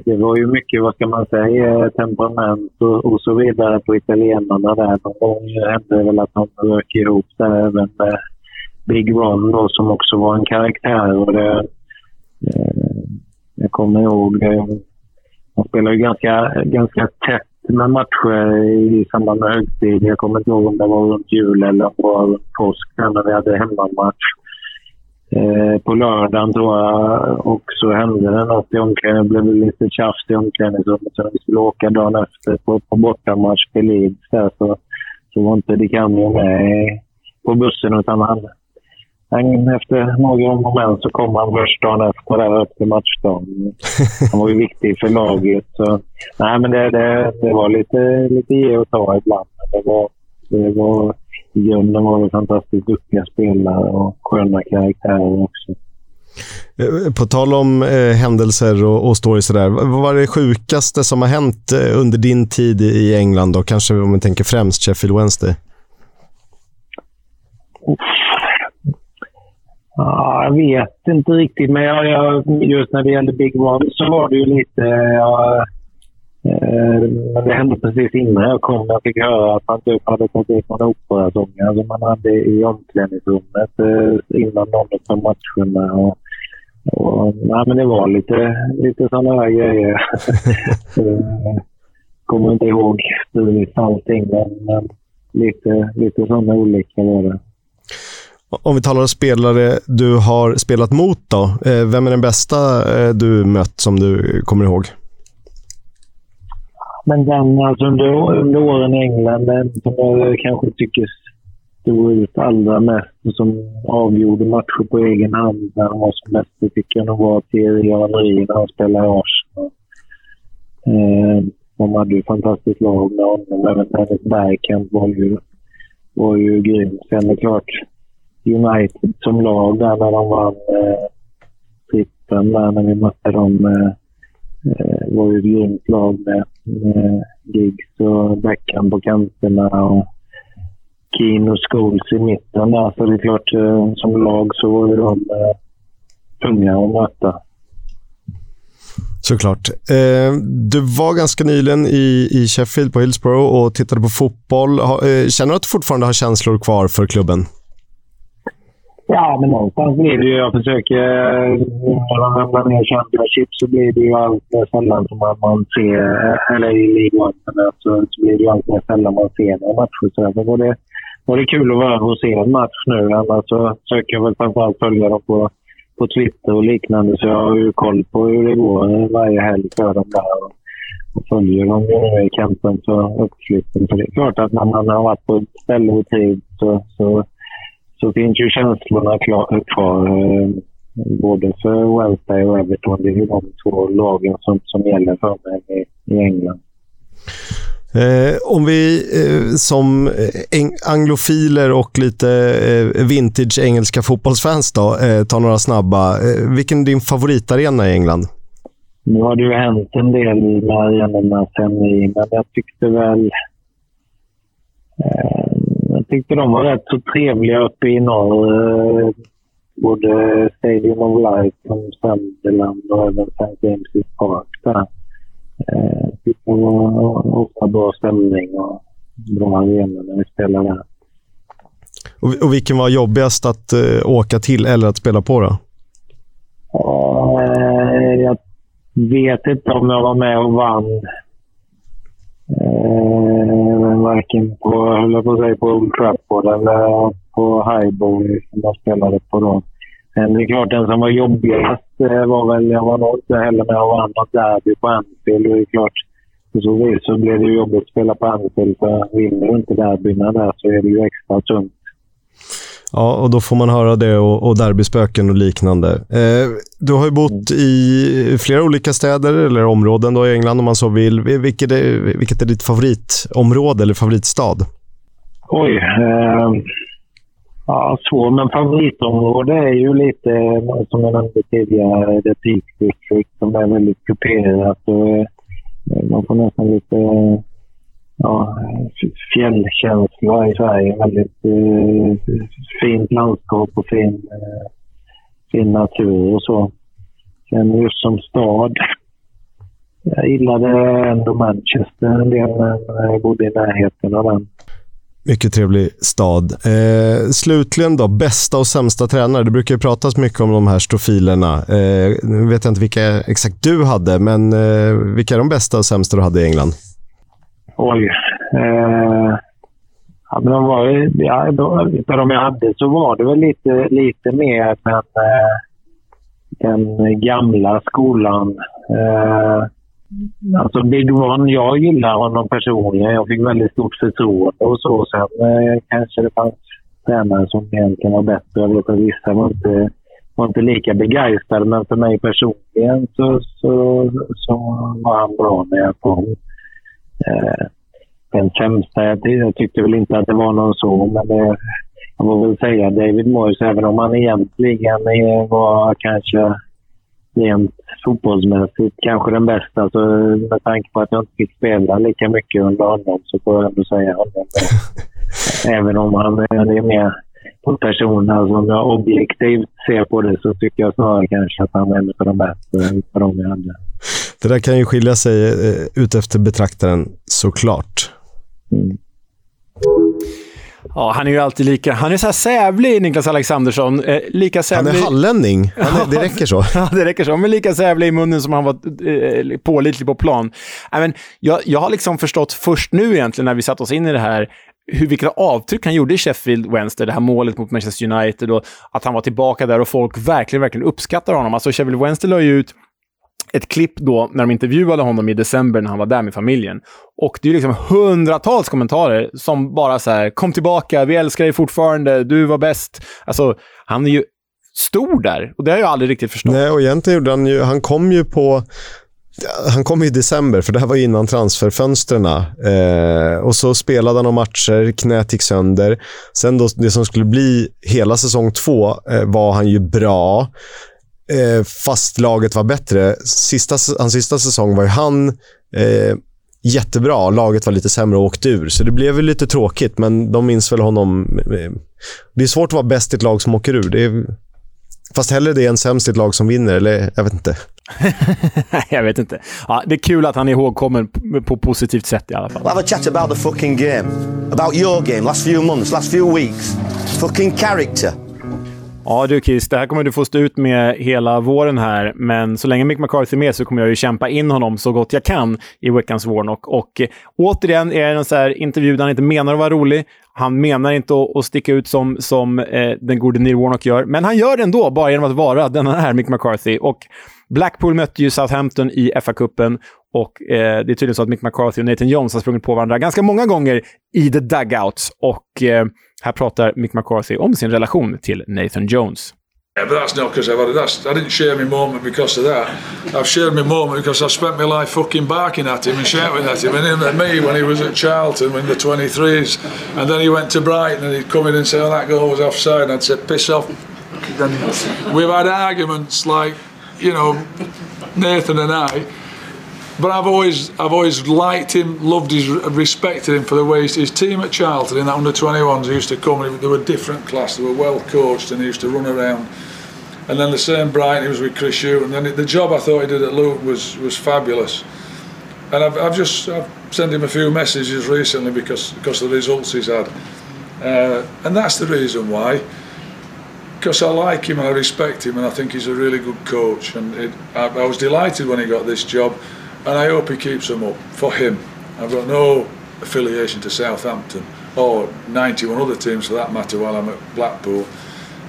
Det, var ju mycket, vad ska man säga, temperament och, och så vidare på italienarna där. Någon gång hände det väl att de rök ihop där även med Big Ron då, som också var en karaktär. Och det, Eh, jag kommer ihåg, eh, man spelade ju ganska, ganska tätt med matcher i samband med högtid. Jag kommer inte ihåg om det var runt jul eller på, runt påsk när vi hade hemmamatch. Eh, på lördagen tror jag och så hände det något i omklädningsrummet. Det blev lite tjafs i omklädningsrummet så när vi skulle åka dagen efter på, på bortamatch till Leeds där så, så var inte Dikanio med på bussen utan han efter några moment så kom han först dagen efter där efter matchdagen. Han var ju viktig för laget. Så, nej, men det, det, det var lite, lite ge och ta ibland. Det var, det var, I grunden var det fantastiskt duktiga spelare och sköna karaktärer också. Eh, På tal om eh, händelser och, och stories sådär. Vad var det sjukaste som har hänt eh, under din tid i England? Då? Kanske om man tänker främst Sheffield Wednesday. Ja, jag vet inte riktigt, men jag, jag, just när det gällde Big One så var det ju lite... Ja, eh, det hände precis innan jag kom. Jag fick höra att man typ hade tagit ut någon operasångare som man hade i omklädningsrummet eh, innan någon av matcherna. Och, och, nej, men det var lite, lite sådana här grejer. Eh, kommer inte ihåg precis allting, men, men lite, lite sådana olika var det. Om vi talar om spelare du har spelat mot då. Eh, vem är den bästa eh, du mött som du kommer ihåg? Men den alltså under, under åren i England, den som jag eh, kanske tycker stod ut allra mest som avgjorde matcher på egen hand när han var som bäst, det tycker jag nog var Thierry Henry när han spelade i Arsenal. Eh, de hade ju ett fantastiskt lag med honom. Även Dennis Bergkamp var ju, var ju grym. Sen är det klart, United som lag där när de vann eh, trippen där när vi mötte dem. Eh, eh var ju ett grymt lag med, med Giggs och Beckham på kanterna och Keane och Scholes i mitten där. Så det är klart, eh, som lag så var ju de eh, tunga att möta. Såklart. Eh, du var ganska nyligen i, i Sheffield på Hillsborough och tittade på fotboll. Ha, eh, känner du att du fortfarande har känslor kvar för klubben? Ja, men någonstans blir det ju... Jag försöker... När man ramlar ner kända Championship så blir det ju allt mer sällan som man, man ser... Eh, eller i League One, men alltså, så blir det ju allt mer sällan man ser några matcher. Så därför var det, var det kul att vara och se en match nu. Annars så försöker jag väl framförallt följa dem på, på Twitter och liknande. Så jag har ju koll på hur det går eh, varje helg för dem där. Och, och följer dem ju nu i kampen så uppflytten. Så det är klart att när man har varit på ett ställe och tid så, så så finns ju känslorna klar, kvar. Eh, både för Wednesday och Everton. Det är ju de två lagen som, som gäller för mig i, i England. Eh, om vi eh, som eh, anglofiler och lite eh, vintage engelska fotbollsfans då, eh, tar några snabba. Vilken är din favoritarena i England? Nu har det ju hänt en del med arenorna sen i, men jag tyckte väl... Eh, tyckte de var rätt så trevliga uppe i norr. både Stadium of Light som Sunderland och även St. James' Park där. Eh, det var ofta bra stämning och bra arena när vi spelade där. Och, och vilken var jobbigast att eh, åka till eller att spela på då? Eh, jag vet inte om jag var med och vann. Eh, varken på, höll på, säga, på Old Trafford eller på Highbury som jag spelade på då. Men det är klart, den som var jobbigast eh, var väl... Jag var nog inte heller med och vann något derby på Anfield. Och det är klart, på så vis så blev det jobbigt att spela på Anfield. För vinner du inte derbyna där så är det ju extra tungt. Ja, och då får man höra det och, och derbyspöken och liknande. Eh, du har ju bott i flera olika städer eller områden då i England om man så vill. Vilket är, vilket är ditt favoritområde eller favoritstad? Oj. Eh, ja, svår. Men favoritområde är ju lite, som jag nämnde tidigare, The Peak District som är väldigt kuperat. Och, eh, man får nästan lite ja, fjällkänsla i Sverige. Väldigt eh, fint landskap och fin, eh, fin natur och så. Sen just som stad. Jag gillade ändå Manchester en del, men eh, jag bodde i närheten av den. Mycket trevlig stad. Eh, slutligen då, bästa och sämsta tränare. Det brukar ju pratas mycket om de här stofilerna. Eh, nu vet jag inte vilka exakt du hade, men eh, vilka är de bästa och sämsta du hade i England? Oj. Eh, ja, men de var, ja, utav de jag hade så var det väl lite, lite mer den, eh, den gamla skolan. Eh, alltså Big One, jag gillar honom personligen. Jag fick väldigt stort förtroende och så. Sen eh, kanske det fanns tränare som egentligen var bättre. Jag vet att vissa var inte, var inte lika begeistrade, men för mig personligen så, så, så var han bra när jag kom. Eh, den sämsta, jag, tyckte väl inte att det var någon så, men det, jag får väl säga David Moyes, även om han egentligen var kanske rent fotbollsmässigt kanske den bästa. Så med tanke på att jag inte fick spela lika mycket under honom så får jag ändå säga honom. Även om han är mer på personer som alltså jag objektivt ser på det så tycker jag snarare kanske att han är en av de bättre för de jag hade. Det där kan ju skilja sig eh, ut efter betraktaren såklart. Mm. Ja, han är ju alltid lika... Han är så här sävlig, Niklas Alexandersson. Eh, lika sävlig... Han är hallänning. Han är, det räcker så. ja, det räcker så. Men lika sävlig i munnen som han var eh, pålitlig på plan. I men, jag, jag har liksom förstått först nu egentligen, när vi satt oss in i det här, hur, vilka avtryck han gjorde i Sheffield Wednesday, det här målet mot Manchester United och att han var tillbaka där och folk verkligen, verkligen uppskattar honom. Alltså Sheffield Wednesday la ju ut ett klipp då när de intervjuade honom i december när han var där med familjen. Och det är liksom hundratals kommentarer som bara så här, kom tillbaka, vi älskar dig fortfarande, du var bäst. Alltså, han är ju stor där och det har jag aldrig riktigt förstått. Nej, och egentligen gjorde han ju, han kom ju på han kom i december, för det här var innan transferfönstren. Eh, och så spelade han några matcher, knät gick sönder. Sen då, det som skulle bli hela säsong två eh, var han ju bra. Eh, fast laget var bättre. Sista, hans sista säsong var ju han eh, jättebra. Laget var lite sämre och åkte ur. Så det blev väl lite tråkigt, men de minns väl honom. Eh, det är svårt att vara bäst i ett lag som åker ur. Det är, fast hellre det än sämst i ett lag som vinner, eller jag vet inte. jag vet inte. Ja, det är kul att han är ihågkommen på positivt sätt i alla fall. We'll have a chat about the fucking game. About your game, last few months, last few weeks. Fucking character. Ja du Chris. det här kommer du få stå ut med hela våren här, men så länge Mick McCarthy är med så kommer jag ju kämpa in honom så gott jag kan i veckans Warnock. Och eh, återigen är det en sån här intervju där han inte menar att vara rolig. Han menar inte att, att sticka ut som, som eh, den gode Neil Warnock gör, men han gör det ändå bara genom att vara denna här Mick McCarthy. Och Blackpool mötte ju Southampton i FA-cupen och eh, det är tydligen så att Mick McCarthy och Nathan Jones har sprungit på varandra ganska många gånger i the dugouts. Och eh, här pratar Mick McCarthy om sin relation till Nathan Jones. Yeah, but that's not because I've had it. That's, I didn't share my moment because of that. I've shared my moment because I spent my life fucking barking at him and shouting at him and him at me when he was at Charlton in the 23s. And then he went to Brighton and he'd come in and say, oh, that goal was offside. And I'd say, piss off. We've had arguments like, you know, Nathan and I. But I've always, I've always liked him, loved his, respected him for the way his, team at Charlton in that under 21s used to come. They were a different class. They were well coached and they used to run around. And then the same Brighton, he was with Chris Hugh. And then the job I thought he did at Luton was was fabulous. And I've, I've just I've sent him a few messages recently because because of the results he's had. Uh, and that's the reason why. Because I like him and I respect him and I think he's a really good coach. And it, I, I was delighted when he got this job. And I hope he keeps them up for him. I've got no affiliation to Southampton or 91 other teams for that matter while I'm at Blackpool.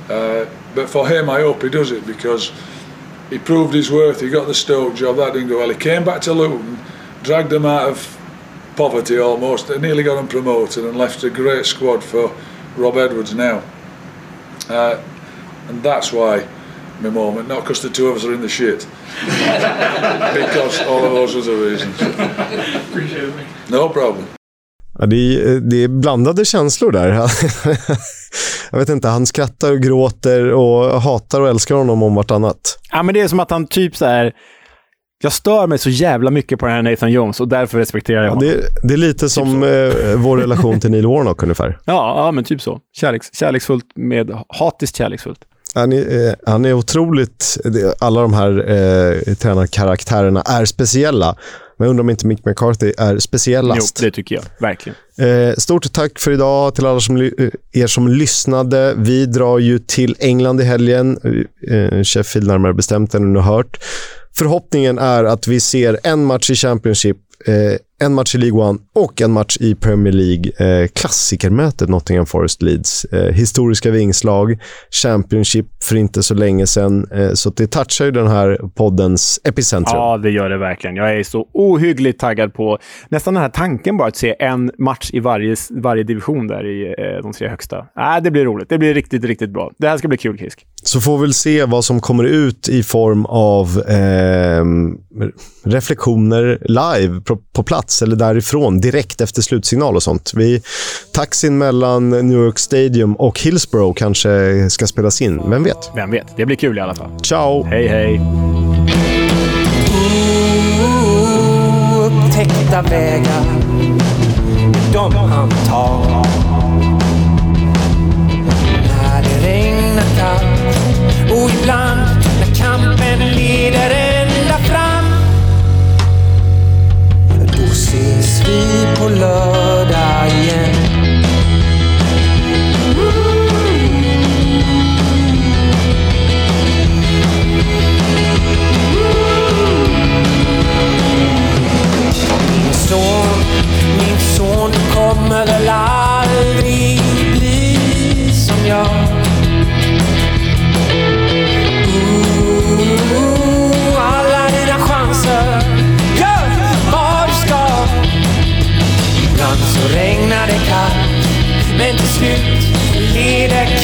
Uh, but for him, I hope he does it because he proved his worth. He got the Stoke job, that didn't go well. He came back to Luton, dragged them out of poverty almost, they nearly got them promoted and left a great squad for Rob Edwards now. Uh, and that's why my moment, not because the two of us are in the shit, because all of those other reasons. Appreciate it. No problem. Ja, det, är, det är blandade känslor där. Jag vet inte, han skrattar och gråter och hatar och älskar honom om vartannat. Ja, men det är som att han typ så här... Jag stör mig så jävla mycket på den här Nathan Jones och därför respekterar jag Ja, honom. det, det är lite som eh, vår relation till Neil Warnock ungefär. Ja, ja, men typ så. Kärleks, kärleksfullt med hatiskt kärleksfullt. Han är, eh, han är otroligt... Alla de här eh, tränarkaraktärerna är speciella. Men jag undrar om inte Mick McCarthy är Jo, speciellast. det tycker jag. Verkligen. Eh, stort tack för idag till alla som, eh, er som lyssnade. Vi drar ju till England i helgen. Eh, Sheffield närmare bestämt än ni har hört. Förhoppningen är att vi ser en match i Championship, eh, en match i League One och en match i Premier League. Eh, klassikermötet Nottingham Forest Leeds. Eh, historiska vingslag, Championship för inte så länge sedan. Eh, så det touchar ju den här poddens epicentrum. Ja, det gör det verkligen. Jag är så ohyggligt taggad på nästan den här tanken bara att se en match i varje, varje division där i eh, de tre högsta. Äh, det blir roligt. Det blir riktigt, riktigt bra. Det här ska bli kul, Kisk. Så får vi väl se vad som kommer ut i form av ehm, reflektioner live på, på plats eller därifrån direkt efter slutsignal och sånt. Vi, taxin mellan New York Stadium och Hillsborough kanske ska spelas in. Vem vet? Vem vet? Det blir kul i alla fall. Ciao! Hej, hej. Upptäckta vägar, de han tar. Ses vi Ibland så